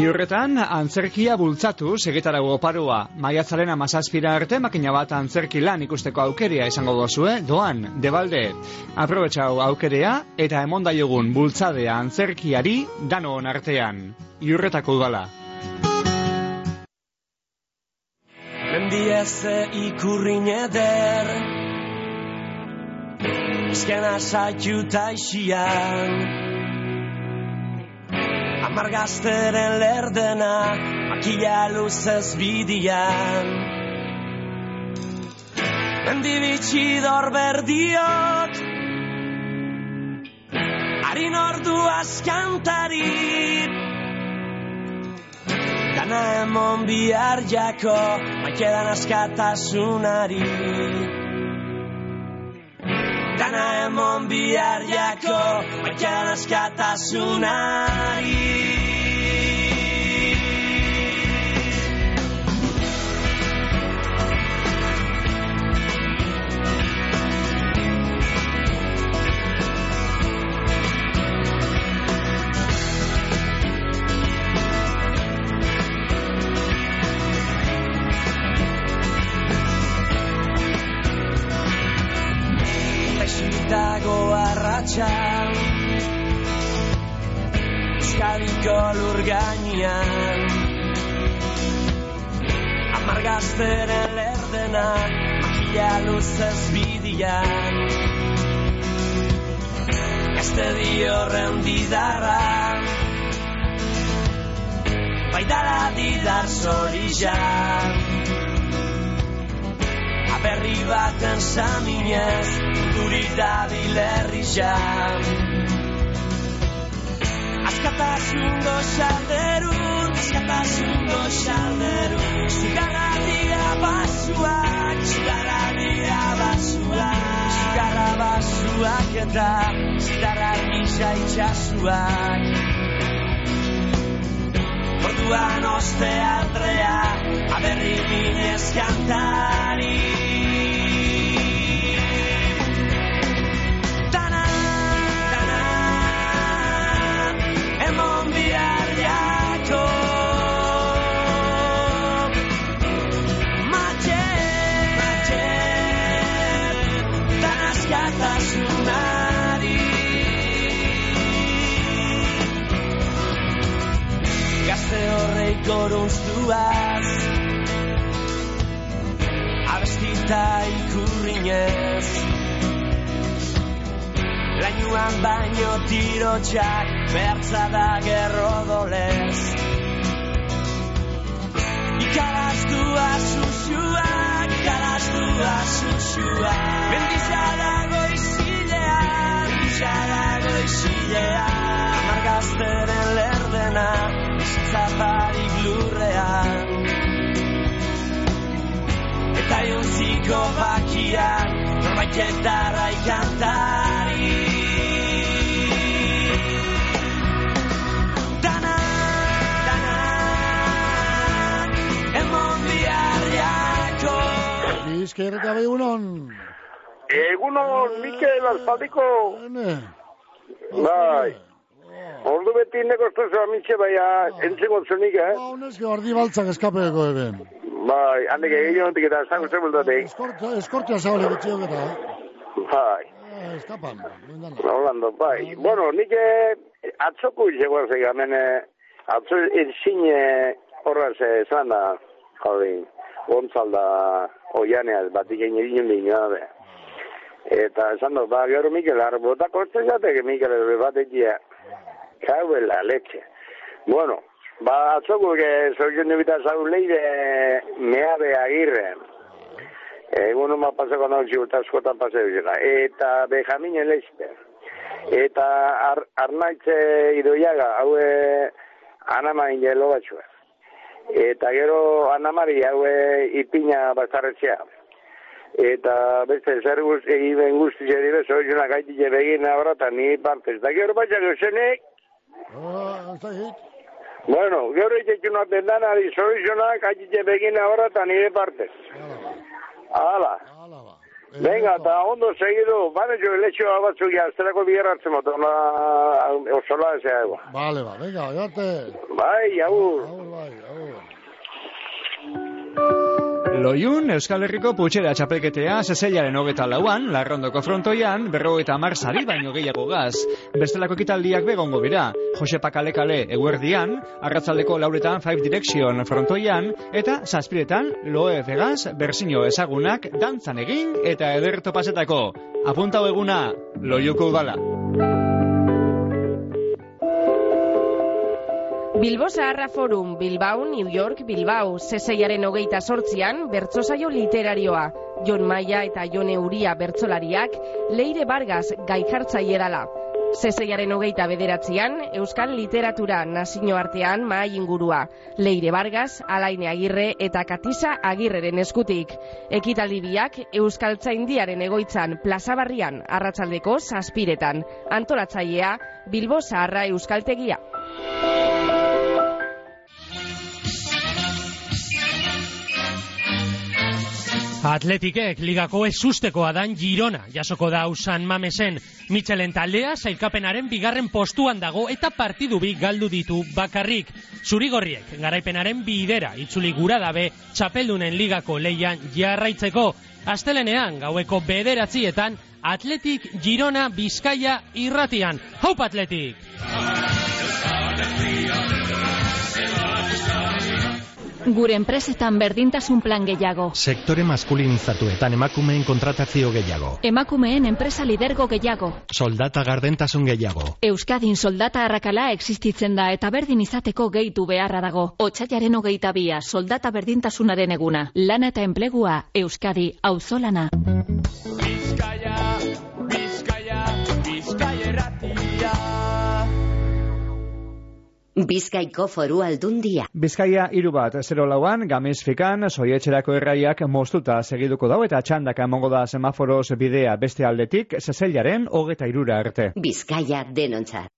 Iurretan, antzerkia bultzatu segetarago oparoa. Maiatzaren amazazpira arte makina bat antzerki lan ikusteko aukeria izango dozue, doan, debalde. Aprobetxau aukerea eta emondaiogun bultzadea antzerkiari danon artean. Iurretako udala. Mendieze ikurrin eder. Ezkena saitu taixian Amargazteren lerdena Makila luzez bidian. Mendibitxi dorberdiok Harin ordu askantarit Dana emon bihar jako, maikedan askatasunari. Dana emon bihar jako, maikedan askatasunari. Dago arratxa Euskadiko lur gainean. Amargazteren lerdenak Makila luzez bidian. Gazte di horren didarra Baidara didar zorizan Aberri baten saminez Duri da bilerri jan Askatasun goxalderun Askatasun goxalderun Zigarra dira basuak Zigarra dira basuak Zigarra basuak eta Zigarra gisa itxasuak Orduan oste aldrea Aberri minez kantari horrei goruztuaz Abestita ikurrinez. Lainuan baino tirotxak Bertza da gerro dolez Ikaraztua susuak Ikaraztua susuak Mendizada goizilean Mendizada goizilean jontziko bakiak Norbaitek darrai kantari Dana, dana Emon bihar jako Bizkairreta behunon. Egunon, Mikel, aspaldiko. Bai. Ordu beti nekostu zua mitxe, bai, entziko zunik, eh? Ba, honezke, ordi baltzak eskapeko eben. Bai, handik egin hontik eta zango zebultatik. Eskortia, eskortia zabale gutxiok eta. Bai. Eh, Eskapan. Holando, bai. Bueno, nik eh, atzoko izego zei, hemen eh, atzo ezin eh, horraz eh, zan da, jodin, gontzalda oianeaz, batik egin egin egin gabe. Eta esan dut, ba, gero Mikel, arbotako ez zatek, Mikel, bat egia, kauela, leche. Bueno, ba, atzoko, que soy nubita zau leire, meabe agirre. Egun uma pasako nautzi eta askotan paseo zela. Eta Benjaminen Leisper. Eta ar, Arnaitze Idoiaga, haue Anamain jelo batxua. Eta gero Anamari haue Ipina Bastarretzea. Eta beste zer guz, egin guzti zeri bezo, izuna gaiti begin abrata ni partez. Eta gero batxak eusenek, Ah, ez da hit. bueno, gero itxetxun atendan ari solucionak gaiti begin abrata nire partez. Hala. Venga, eta ondo segidu, bane jo eletxo batzuk jazterako biher hartzen moto, na, osola ezea ego. Vale, ba, venga, oiarte. Bai, agur. Loiun, Euskal Herriko putxera txapelketea zezeilaren hogeta lauan, larrondoko frontoian, berrogeita mar sari baino gehiago gaz. Bestelako ekitaldiak begongo bira, Jose Pakalekale eguerdian, arratzaldeko lauretan Five Direction frontoian, eta zazpiretan Loe Vegas berzino ezagunak dantzan egin eta ederto pasetako. Apuntau eguna, Loiuko udala. Bilbo Zaharra Forum, Bilbao, New York, Bilbao, zeseiaren hogeita sortzian, bertsosaio literarioa. Jon Maia eta Jone Uria bertsolariak, Leire Vargas gai jartzaile dala. Zeseiaren hogeita bederatzean, Euskal Literatura nazioartean mahai ingurua. Leire Vargas, Alaine Agirre eta Katisa Agirreren eskutik. Ekitaldi biak Euskal Tzaindiaren egoitzan plazabarrian arratsaldeko zazpiretan. Antolatzailea, Bilbo Zaharra Euskaltegia. Atletikek ligako ezustekoa dan Girona jasoko da San Mamesen. Michelen taldea sailkapenaren bigarren postuan dago eta partidu bi galdu ditu bakarrik. Zurigorriek garaipenaren bidera itzuli gura dabe txapeldunen ligako leian jarraitzeko. Astelenean gaueko bederatzietan Atletik Girona Bizkaia irratian. Haup Atletik! Gure enpresetan berdintasun plan gehiago. Sektore maskulinizatuetan emakumeen kontratazio gehiago. Emakumeen enpresa lidergo gehiago. Soldata gardentasun gehiago. Euskadin soldata arrakala existitzen da eta berdin izateko gehitu beharra dago. Otsaiaren hogeita bia, soldata berdintasunaren eguna. Lana eta enplegua, Euskadi, auzolana. Bizkaia, Bizkaia, Bizkaia erratia. Bizkaiko foru aldundia. Bizkaia hiru bat, 0 lauan, gamiz fikan, soietxerako erraiak moztuta segiduko dau eta txandaka emongo da semaforoz bidea beste aldetik, zezeilaren hogeta irura arte. Bizkaia denontzat.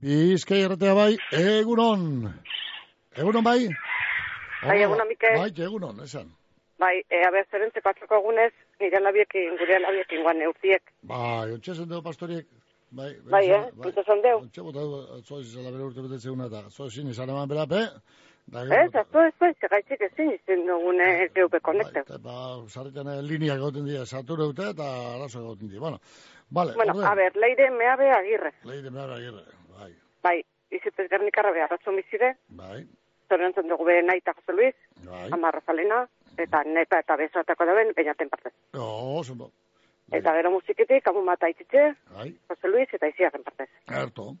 Bizkai erratea bai, egunon. Egunon bai? Bai, egunon, Mikel. Bai, egunon, esan. Bai, e, abe, zerentzeko atzoko egunez, nire labiekin, gure labiekin guan neurtiek. Bai, ontsa zen dugu pastoriek. Bai, Bai, eh? Ontsa zen dugu. Ontsa bota du, zoiz izala bere urte betetzen una eta zoizin izan eman bera, pe? Da, Ez, azto ez, ez, gaitzik ezin izin dugune GV Connecte. Ba, sarritan eh, linea goten dira, satura dute eta arazo goten dira. Bueno, vale, Bueno, ordea. a ber, leire meabe agirre. Leire mehara agirre, bai, Bai, izitez gernikarra behar ratzun bizire, bai, zorentzen dugu be naita Jose Luis, bai. ama Rosalena, eta nepa eta bezatako daben, beinaten partez. Oh, zenbo, Eta gero musiketik, amu mata itzitze, bai, Jose Luis eta iziaren partez. erto,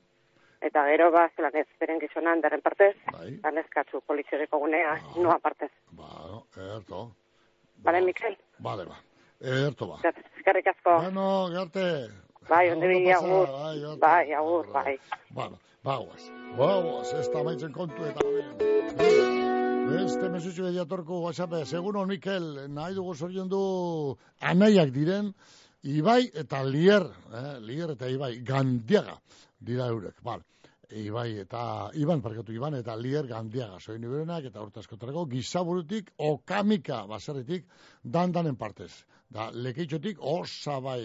Eta gero, ba, zelan ez, beren gizonan daren partez, bai, eta neskatzu poliziereko gunea, noa partez. ba, erto, Bale, Mikel? vale, ba, erto ba. Eskerrik asko. Bueno, garte. Bai, onde Ondo bi, pasa, agur. bai. Bai, agur, bai. Bueno, bagoaz. Bagoaz, ez da maitzen kontu eta Beste mesutxu ediatorko WhatsApp, segun Mikel, nahi dugu zorion du anaiak diren, Ibai eta Lier, eh, Lier eta Ibai, gandiaga dira eurek, bal. Ibai eta Iban, parkatu Iban eta Lier gandiaga, soin iberenak eta urte askotarako gizaburutik, okamika baserritik, dandanen partez. Da, lekeitxotik, osabai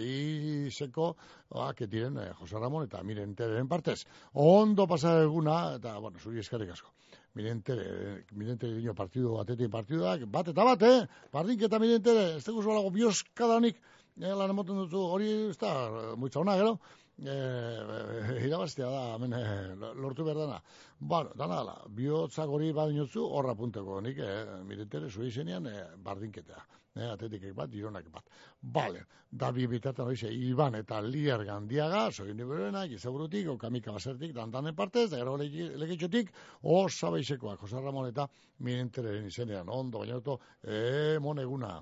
izeko, oak diren, eh, Jose Ramon eta Miren Tereren partez. Ondo pasa eguna, eta, bueno, zuri eskerrik asko. Miren Tere, Miren Tere dino partidu batetik partiduak, bat eta bat, eh? Bardink eta Miren Tere, ez dugu zualago bioskada honik, eh, lan emoten duzu, hori ez da, muitza hona, gero, eh, irabaztea da, hemen eh, lortu behar dana. Bueno, dana dala, bihotzak hori badinotzu, horra punteko nik, eh, Miren Tere, zuri izenean, eh, bardinketea. Eh, atetikek bat, dironak bat. Bale, da bi bitartan horize, Iban eta Lier gandiaga, soin iberenak, izaburutik, okamika basertik, dandanen partez, da gero legitxotik, osabaizekoak, Jose Ramon eta Mirentereren izenean, ondo, baina oto, emon eguna.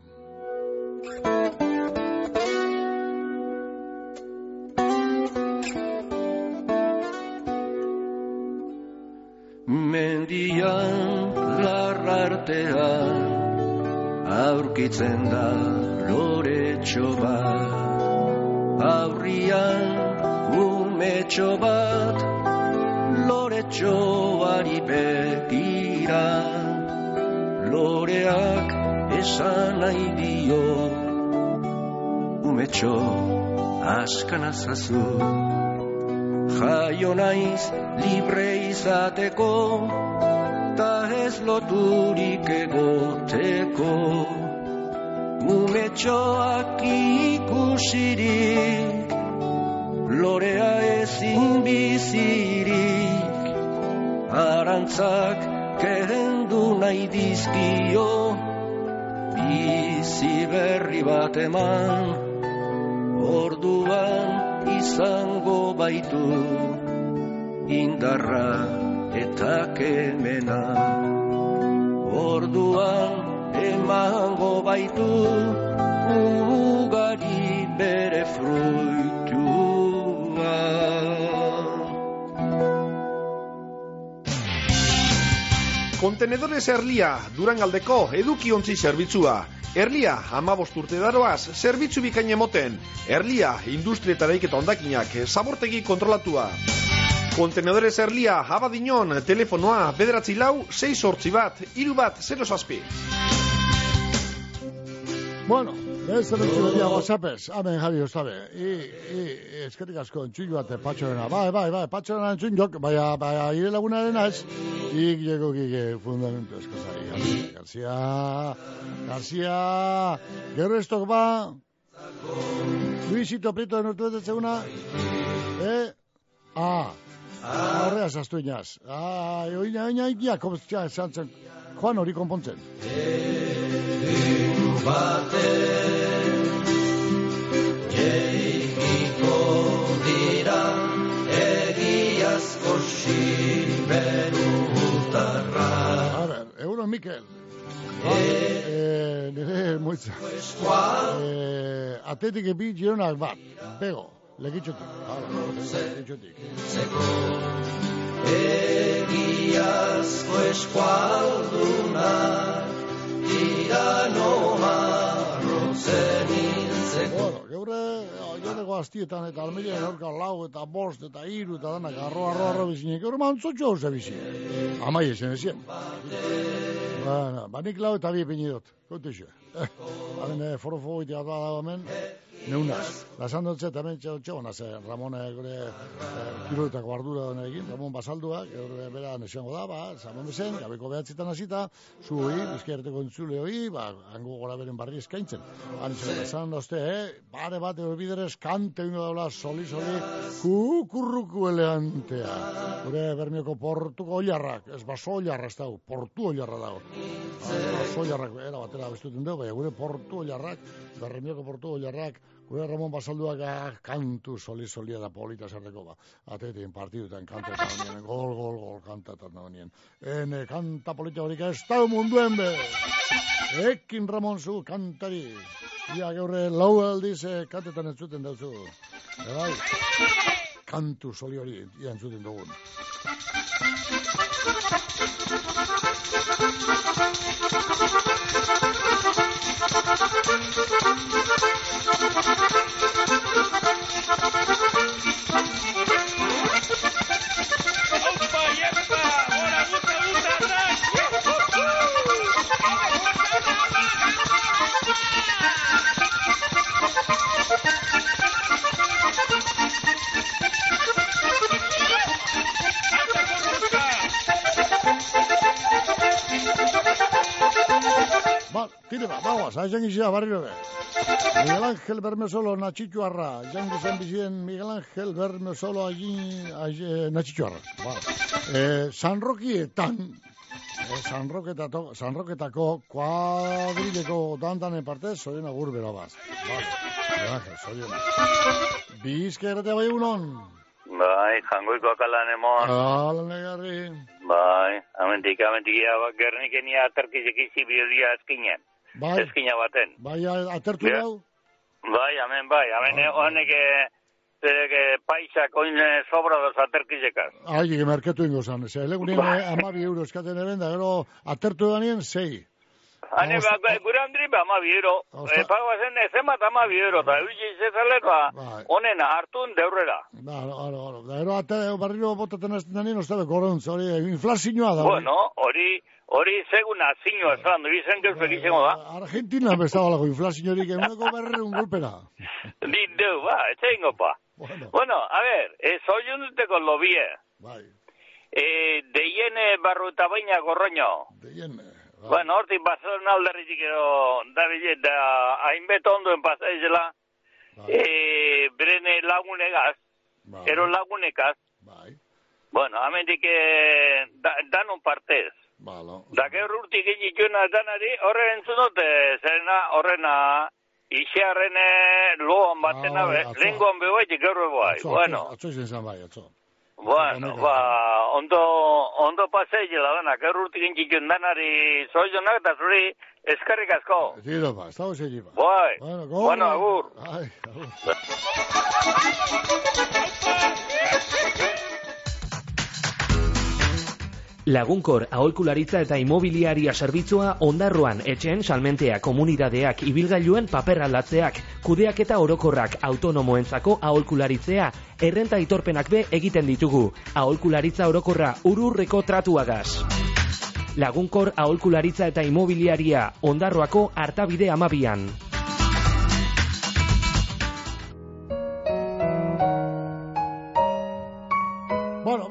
Mendian larrartean aurkitzen da loretxo bat aurrian umetxo bat loretxoari begira. Loreak esan nahi dio umetxo askanazazu jaio naiz libre izateko ez loturik egoteko. Umetxoak ikusirik lorea ezin bizirik. Arantzak kerendu nahi dizkio bizi berri bat eman. Orduan izango baitu indarra eta kemena orduan emango baitu ugari bere fruitua Kontenedores Erlia, Durangaldeko edukiontzi zerbitzua. Erlia, amabost urte daroaz, zerbitzu bikain emoten. Erlia, industrietareik eta ondakinak, zabortegi kontrolatua. Kontenedores Erlia, abadinon, telefonoa, bederatzi lau, 6 sortzi bat, iru bat, 0 zazpi. Bueno, ez bedia WhatsAppez, hemen Javi Ostabe. I, i, eskerrik asko entzun joate patxorena. Bai, bai, bai, patxorena entzun jok, baina, baina, ire lagunaren ez, ik llegó gige fundamento eskazari. Garcia, Garcia, gero estok ba, Luisito Prieto de Nortu ez una, eh, ah, Horrea zaztu inaz. Ah, oina, oina, oina, komestia, zantzen. Juan hori konpontzen. dira egiazko siberutarra Ara, egunon Mikel. Eh, nire moitza. Eh, atetik gironak bat. Bego, legitxotik. Ara, legitxotik. Egiazko eskualdunak tirano marrotzen hiltzeko Bueno, geure, jodeko astietan eta almeria gaurka lau eta bost eta hiru eta danak arro, arro, arro bizinek, geure mantzotxo hau bizi. Amai esen ezien. Bueno, ba nik lau eta bi pini dut, kontu iso. Haren eh, foro fogo itea da da hemen, neunaz. Lasan dut zeta hemen txeo txeo naz, eh, Ramon eh, gure eh, ardura dena egin, Ramon Basalduak, geure bera nesengo da, ba, zaman bezen, gabeko behatzitan hasita, zu hoi, bizkerteko entzule hoi, ba, hango gora beren barri eskaintzen. Han esan dozte, eh, bare bat ego biderez, kante ingo daula, soli, soli, kukurruku eleantea. Gure bermioko portuko oilarrak, ez baso oilarra ez dago, portu oilarra dago. Baso oilarrak, era batera bestuten dugu, baina gure portu oilarrak, bermioko portu oilarrak, gure Ramon Basalduak ah, kantu soli solia da polita zerteko ba. Atetin partidutan kantatan nien, gol, gol, gol kantatan nien. Ene kanta polita horik ez da munduen be. Ekin Ramon zu kantari. Ia geurre lau aldiz eh, kantetan entzuten dauzu. E bai, kantu soli hori ia entzuten dugun. tire ba, bagoaz, haizan gizia barriro be. Miguel Ángel Bermesolo Natxitxuarra, jan gizan bizien Miguel Ángel Bermesolo agin, eh, Natxitxuarra. Ba. Eh, San Rokietan, eh, San, Roketato, San Roketako kuadrileko dantanen partez, zoien agur bera baz. Ba, Miguel Ángel, zoien. Bizkerrete bai unon. Bai, jangoiko akalan emon. Ala negarri. Bai, amentik, amentik, ja, gernikenia aterkizek izi biodia eskinen. Bai, Eskina baten. bai, atertu Ja. dau. Bai, amen, bai, amen, honek, eh, eh, paisak oin eh, sobra dos aterkizekaz. Ai, que merketu ingo zan. Ze, legunin amabi euro eskaten eben, da gero atertu danien sei. Hane, ba, ba, gure handri ba, ama biero. E, pagoa zen, ezemat ama biero, eta eutxe izezale, ba, honen hartun deurrera. Ba, aro, aro. Da gero ate, barriro botaten ez danien, ostabe korontz, hori, inflazioa da. Bueno, hori, hori segun azinua esan, du izen geuzak izango da. Argentina bezalako inflaziorik, eguneko berre un golpera. Din deu, ba, etxe ingo pa. Bueno, a ver, e, soy duteko lobie. Bai. E, deiene barru eta baina gorroño. Deiene. Bueno, hortik bazen alderritik edo da bile, da hainbet onduen pasaizela, e, brene lagunegaz, ero lagunekaz, bueno, amendik da, danon partez. Balo. Da gaur urtik egituna danari, horre entzun dute, zerena, horrena, Ixearren loan batena, Ah, be, atzo. lengoan behoitik gaur. Atzo, Bueno, Atzo izan zan bai, atzo. Bueno, ba, ondo, ondo paseila dana, gaur urtik egitun danari zoionak eta zuri eskarrik asko. Tiro ba, ez dago segi ba. Bai, Bueno, bueno, agur. Ai, agur. Lagunkor aholkularitza eta imobiliaria zerbitzua ondarroan etxen salmentea komunidadeak ibilgailuen paper aldatzeak, kudeak eta orokorrak autonomoentzako aholkularitzea, errenta itorpenak be egiten ditugu. Aholkularitza orokorra ururreko tratuagaz. Lagunkor aholkularitza eta imobiliaria ondarroako hartabide amabian.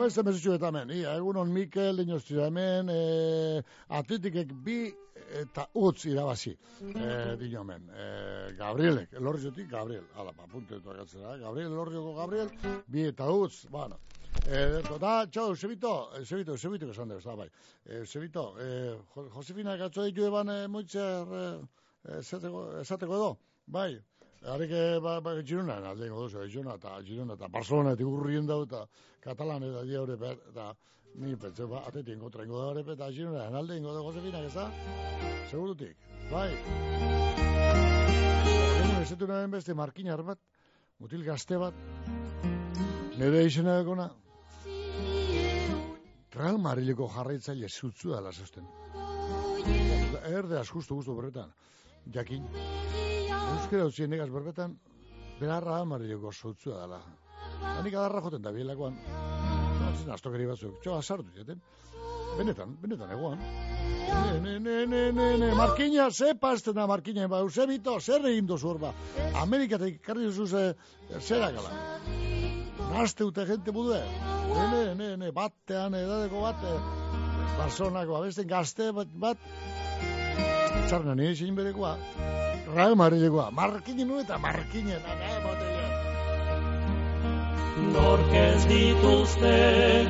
Beste mesutxu eta hemen, ia, egunon Mikel, dinoztira hemen, e, atletikek bi eta utz irabazi, e, dino hemen. E, Gabrielek, elorriotik Gabriel, ala, pa, punte dut agatzera, Gabriel, elorrioko Gabriel, bi eta utz, bueno. Ederto, da, txau, Eusebito, Eusebito, Eusebito, esan dugu, da, bai. Eusebito, eh, Jo- Josefina gatzo ditu eban eh, moitzer eh, esateko, esateko edo, bai. Areke, ba, ba, Girona, alde ingo duzu, Girona, eta Girona, eta Barcelona, eta urrien dau, eta Katalan, eta dia hori, bet, eta ni pentsa, ba, atetik ingo da hori, eta Girona, alde ingo dugu Josefina, ez da? Segurutik, bai. Egun, ezetu nahen beste markinar bat, mutil gazte bat, nire izena egona, Real Madrideko jarraitzaile zutzu dela zeusten. Erde askustu guztu berbetan. Jakin. Euskera utzien negaz berbetan, bera Real Madrideko zutzu dela. Hanik adarra joten da bielakoan. Batzen astokeri batzuk. Txo, asartu jaten. Benetan, benetan egoan. Ne, ne, ne, ne, ne, Markina, ze pasten da Markina, ba, Eusebito, zer egin dozu hor ba. Amerikatik karri duzu ze, zerakala. Nazte ute gente budue. Ne, ne, ne, ne, batean edadeko bate. Barzonako abesten gazte bat, bat. Txarna nire zein berekoa. Real Madridekoa. Markinen eta markinen. Ne, botella. Nork ez dituzte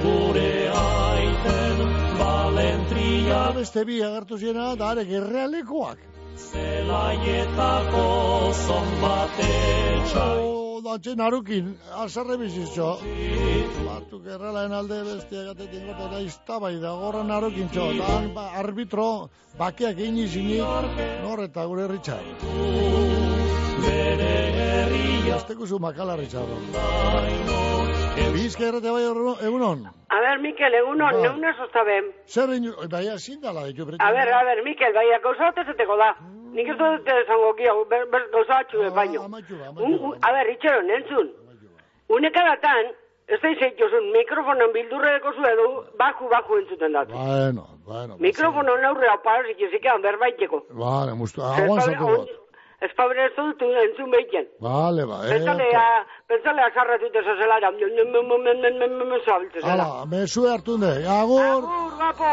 gure aiten valentria Beste bi agertu ziena, da are gerrealekoak. zelaietako zonbatetxa O, da txen arukin, azarre bizitxo. Batuk erralaen alde bestia gatetik gota da iztabai da gorran arukin txo. Ba, arbitro bakeak egin izinik, nor eta gure Richard. Azteko zu makala Richard. Bizka errate bai egunon. A ver, Mikel, egunon, Ba. neun eso sabem. Zer egin, bai, ezin dala ditu A ver, a ver, Mikel, bai, gauza bat ezeteko da. Nik ez dut esango kia, ber, ber, gauza batxu Ah, ah, baino. A ver, itxero, nentzun. Unekadatan, ez da izait jozun, mikrofonon bildurreko zu edu, baku, baku entzuten datu. Bueno, bueno. Mikrofonon aurre hau parazik ezikean berbaiteko. Vale, mustu, aguan zatu dut. Ez pabre ez dut entzun behiten. Vale, ba, eh. Pentsale, pentsale azarratut ez azelara, zabiltzen zela. Hala, mezu hartu ne, agur. Agur, gapo!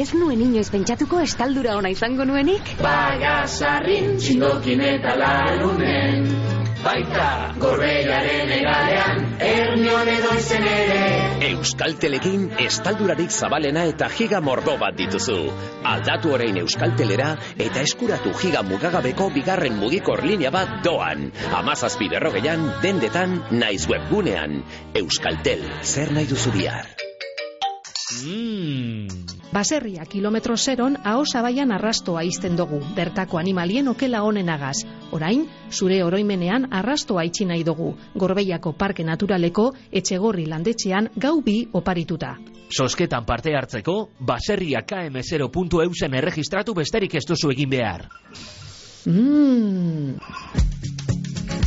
Ez nuen inoiz pentsatuko estaldura ona izango nuenik? Bagasarrin txindokin eta larunen Baita gorbeiaren egalean Ernion edo izen ere Euskaltelekin estaldurarik zabalena eta giga mordo bat dituzu. Aldatu orain Euskaltelera eta eskuratu giga mugagabeko bigarren mugikor linea bat doan. Amazazpi berrogeian, dendetan, naiz webgunean. Euskaltel, zer nahi duzu bihar? Baserria kilometro zeron aho zabaian arrastoa izten dugu, bertako animalien okela onenagaz. Orain, zure oroimenean arrastoa itxi nahi dugu, Gorbeiako Parke Naturaleko etxegorri landetxean gau bi oparituta. Sosketan parte hartzeko, baserria km0.eusen erregistratu besterik ez duzu egin behar. Mm.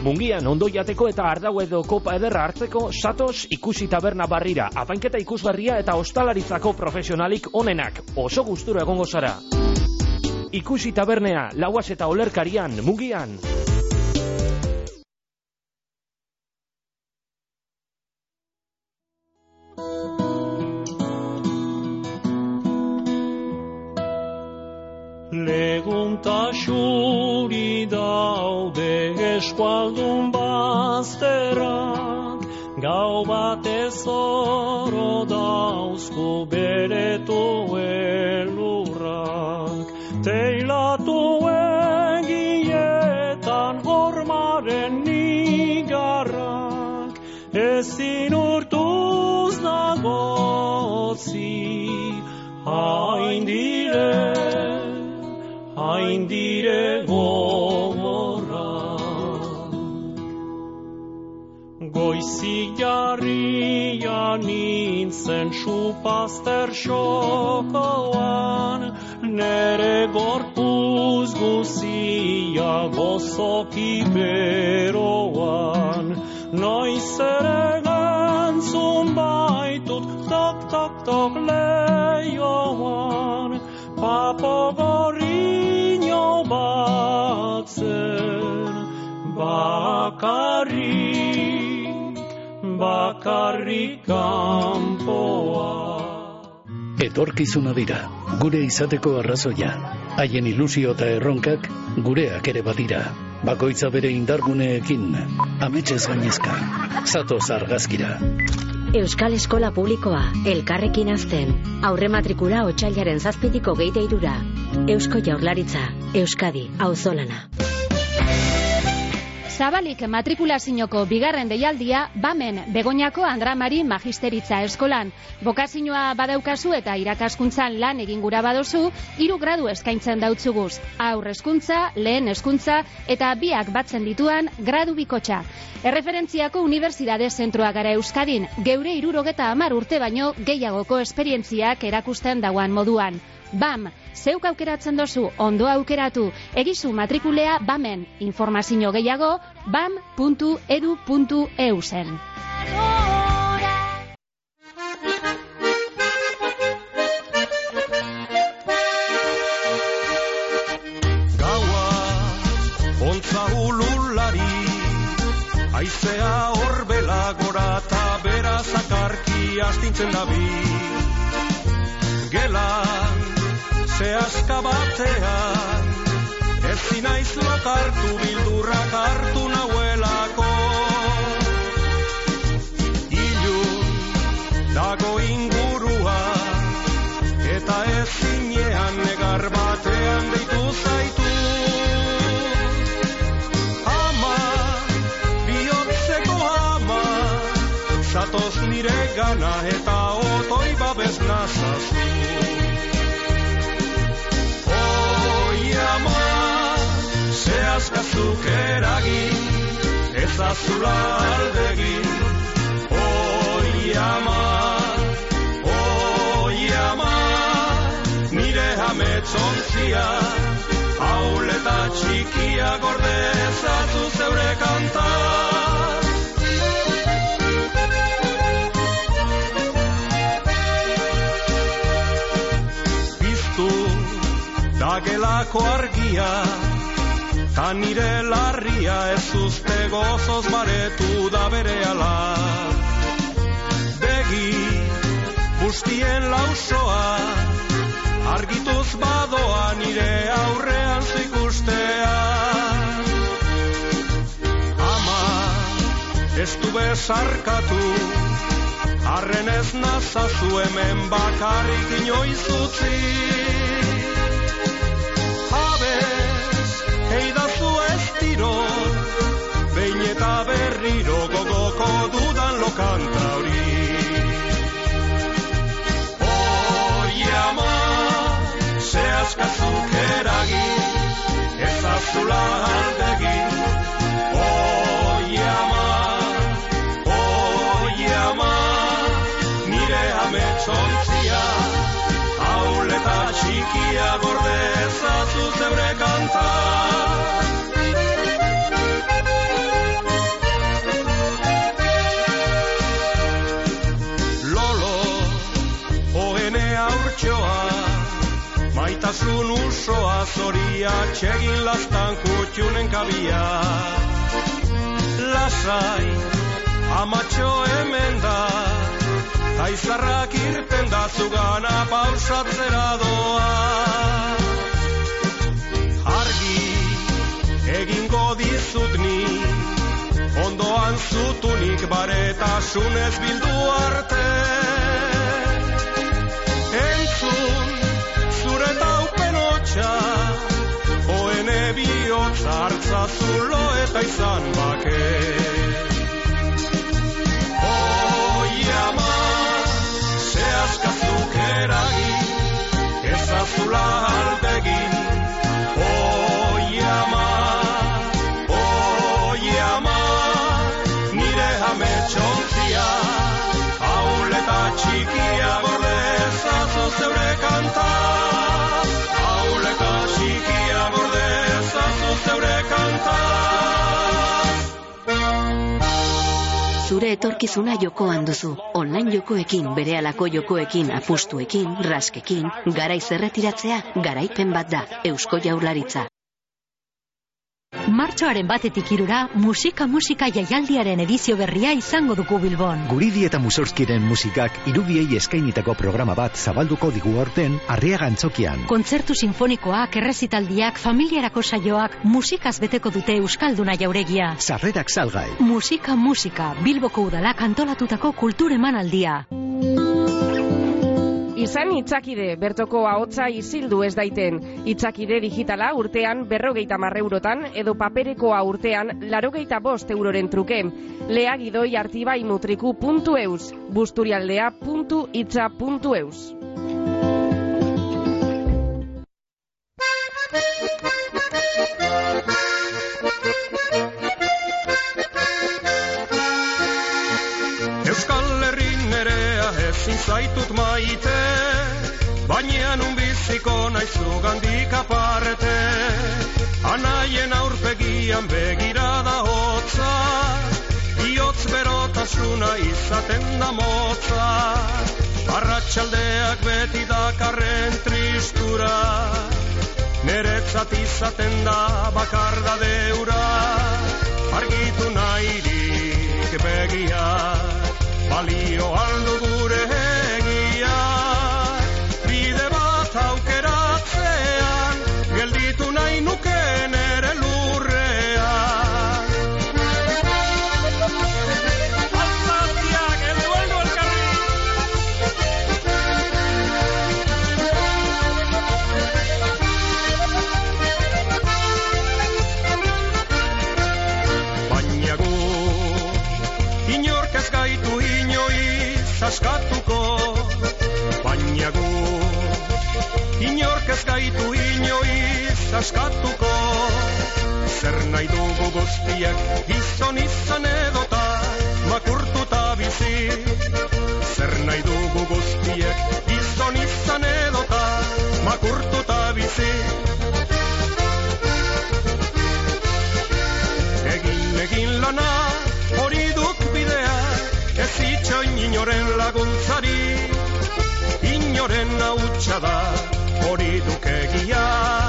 Mungian ondo jateko eta ardau edo kopa ederra hartzeko satos ikusi taberna barrira, apainketa ikusgarria eta ostalaritzako profesionalik onenak, oso gustura egongo zara. Ikusi tabernea, lauaz eta olerkarian, Mungian. Legunta xuri daude eskualdun bazterrak, gau batez oro dauzku beretu elurrak. Teilatu egietan hormaren nigarrak, ezin urtuz nagotzi, hain hain dire gogorra. Goizik jarria nintzen supazter xokoan, nere gorpuz guzia gozoki beroan. Noiz ere gantzun baitut tok tok tok leioan, papo batzen, bakarrik, bakarrik kanpoa. Etorkizuna dira, gure izateko arrazoia. Haien ilusio eta erronkak gureak ere badira. Bakoitza bere indarguneekin, ametxez gainezka. Zatoz argazkira. Euskal Eskola Publikoa, elkarrekin azten. Aurre matrikula otxailaren zazpitiko geite irura. Eusko Jaurlaritza, Euskadi, auzolana. Zabalik matrikulazinoko bigarren deialdia, bamen Begoñako Andramari Magisteritza Eskolan. Bokazinoa badaukazu eta irakaskuntzan lan egin gura badozu, hiru gradu eskaintzen dautzuguz. Aur eskuntza, lehen eskuntza eta biak batzen dituan gradu bikotxa. Erreferentziako Unibertsitate Zentroa gara Euskadin, geure irurogeta amar urte baino gehiagoko esperientziak erakusten dauan moduan. BAM, zeuk aukeratzen dozu, ondo aukeratu, egizu matrikulea BAMen, informazio gehiago, bam.edu.eu zen. Gaua, ontza ululari, aizea horbela gora eta bera zakarki astintzen dabi. Gelan, zehazka batean, ez zinaiz lokartu bildurrak hartu nauelako. Ilun, dago ingurua, eta ez zinean negar batean deitu zaitu. Ama, bihotzeko ama, zatoz nire gana eta zehazkazuk eragin, ez azula aldegin. Oi ama, oi ama, nire ametsontzia, haul eta txikia gorde zeure kanta. Piztu dagelako argia, ta nire larria ez uste gozoz baretu da bere ala. Begi, bustien lausoa, argituz badoa nire aurrean zikustea. Ama, ez du besarkatu, arren ez nazazu hemen bakarrik inoiz utzi. Jabez, eidazu ez tiro, behin eta berriro gogoko dudan lokanta hori. Oi ama, zehazkazuk eragin, ez azula aldegin. Oi ama, oi ama, nire ametsontzia, haul eta txikia gorde ezatzu zeure zoria txegin lastan kutxunen kabia. Lasai, amatxo hemen da Taizarrak irten da zugana pausatzera doa. Argi, egingo dizut ni Ondoan zutunik baretasunez bildu arte. Entzun, Kaisan Zure etorkizuna jokoan duzu. Online jokoekin, berehalako jokoekin, apustuekin, raskekin, garaiz erretiratzea, garaipen bat da. Eusko Jaurlaritza. Martxoaren batetik irura, musika musika jaialdiaren edizio berria izango dugu Bilbon. Guridi eta Musorskiren musikak irudiei eskainitako programa bat zabalduko digu aurten Arriaga Antzokian. Kontzertu sinfonikoak, errezitaldiak, familiarako saioak, musikaz beteko dute Euskalduna jauregia. Sarrerak salgai. Musika musika, Bilboko udalak antolatutako kultur emanaldia. Izan itzakide, bertoko ahotsa isildu ez daiten. Itzakide digitala urtean berrogeita marreurotan edo paperekoa urtean larogeita bost euroren truke. Lea gidoi artibai mutriku puntu eus, busturialdea biziko naizu gandik aparte Anaien aurpegian begirada hotza. Iotz berotasuna izaten da motza. Arratxaldeak beti dakarren tristura. Neretzat izaten da bakarda deura. Argitu nahirik begia. Balio aldu gure askatuko Baina gu Inork ez gaitu inoiz askatuko. Zer nahi dugu guztiek Gizon izan edota Makurtuta bizi. Zer nahi dugu guztiek Gizon izan edota Makurtuta bizi Hautsa da hori duk egia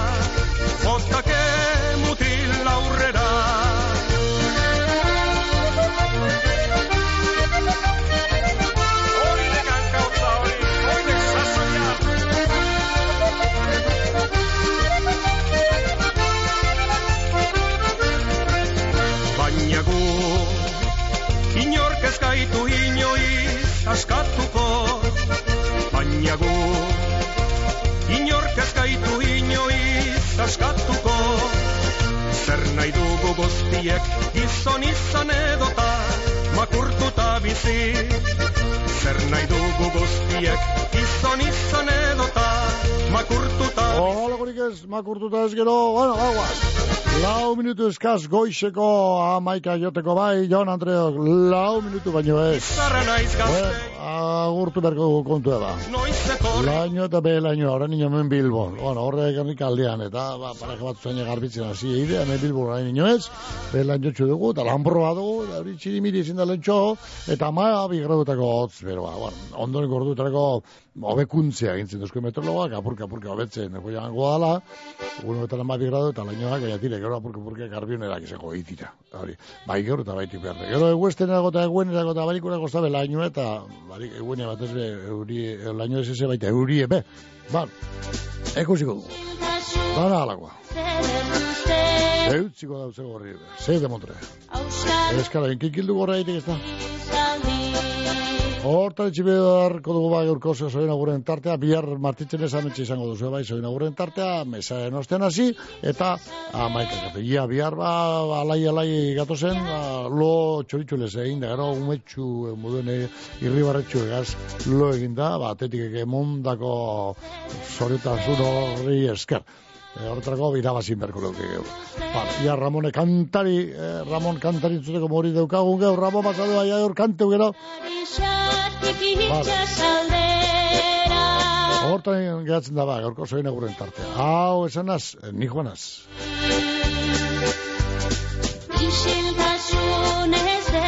guztiek gizon izan edota Makurtuta bizi Zer nahi dugu guztiek gizon izan edota Makurtuta Hola, ez, makurtuta ez gero, bueno, aguas. Lau minutu eskaz goizeko amaika joteko bai, Jon Andreok, lau minutu baino ez. Zarra naiz gazte Bueno, agurtu berko kontua da. Laino eta be laino, ora niño men Bilbon. Bueno, horre gernik aldean, eta ba, paraje bat zaina garbitzen hasi eide, hemen Bilbon orain niño ez, be laino txu dugu, eta lanbroa dugu, da hori txirimiri izin da lentxo, eta ma bigradutako hotz, bero, ba, bueno, ondoren gordutarako hobekuntzea gintzen duzko meteorologoak, apurka, apurka, hobetzen, eko jango dala, uno eta lama bigrado, eta lainoak, gaia tire, gero apurka, apurka, garbionerak izango eitira. Hori, bai gero eta baitik behar. Gero eguestenerako eta eguenerako eta barikurako zabe laino eta barik eguene bat ez be, euri, laino ez eze baita, euri ebe. Ba, ekusiko dugu. Dana alakoa. Eutziko dauzeko horri ebe. Zei de montre. Eskara, inkikildu gorra ez da. Horta etxibe darko dugu bai urko zoin aguren tartea, bihar martitzen ez ametxe izango duzu bai zoin aguren tartea, mesa enosten hasi, eta amaika kapegia bihar ba, alai alai gato zen, ba, lo txoritxu lez egin da, gero umetxu moduen irribarretxu egaz lo egin da, ba, atetik eke mondako zoriotasun horri esker. E, horretarako irabazin berko leuke geu. Ba, ia Ramone kantari, eh, Ramon kantari zuteko mori deukagun geu, Ramon basadu aia gaur kanteu gero. Hortan gehatzen da ba, gaurko zoin aguren tartea. Hau, esanaz, ni joanaz. Isiltasun ez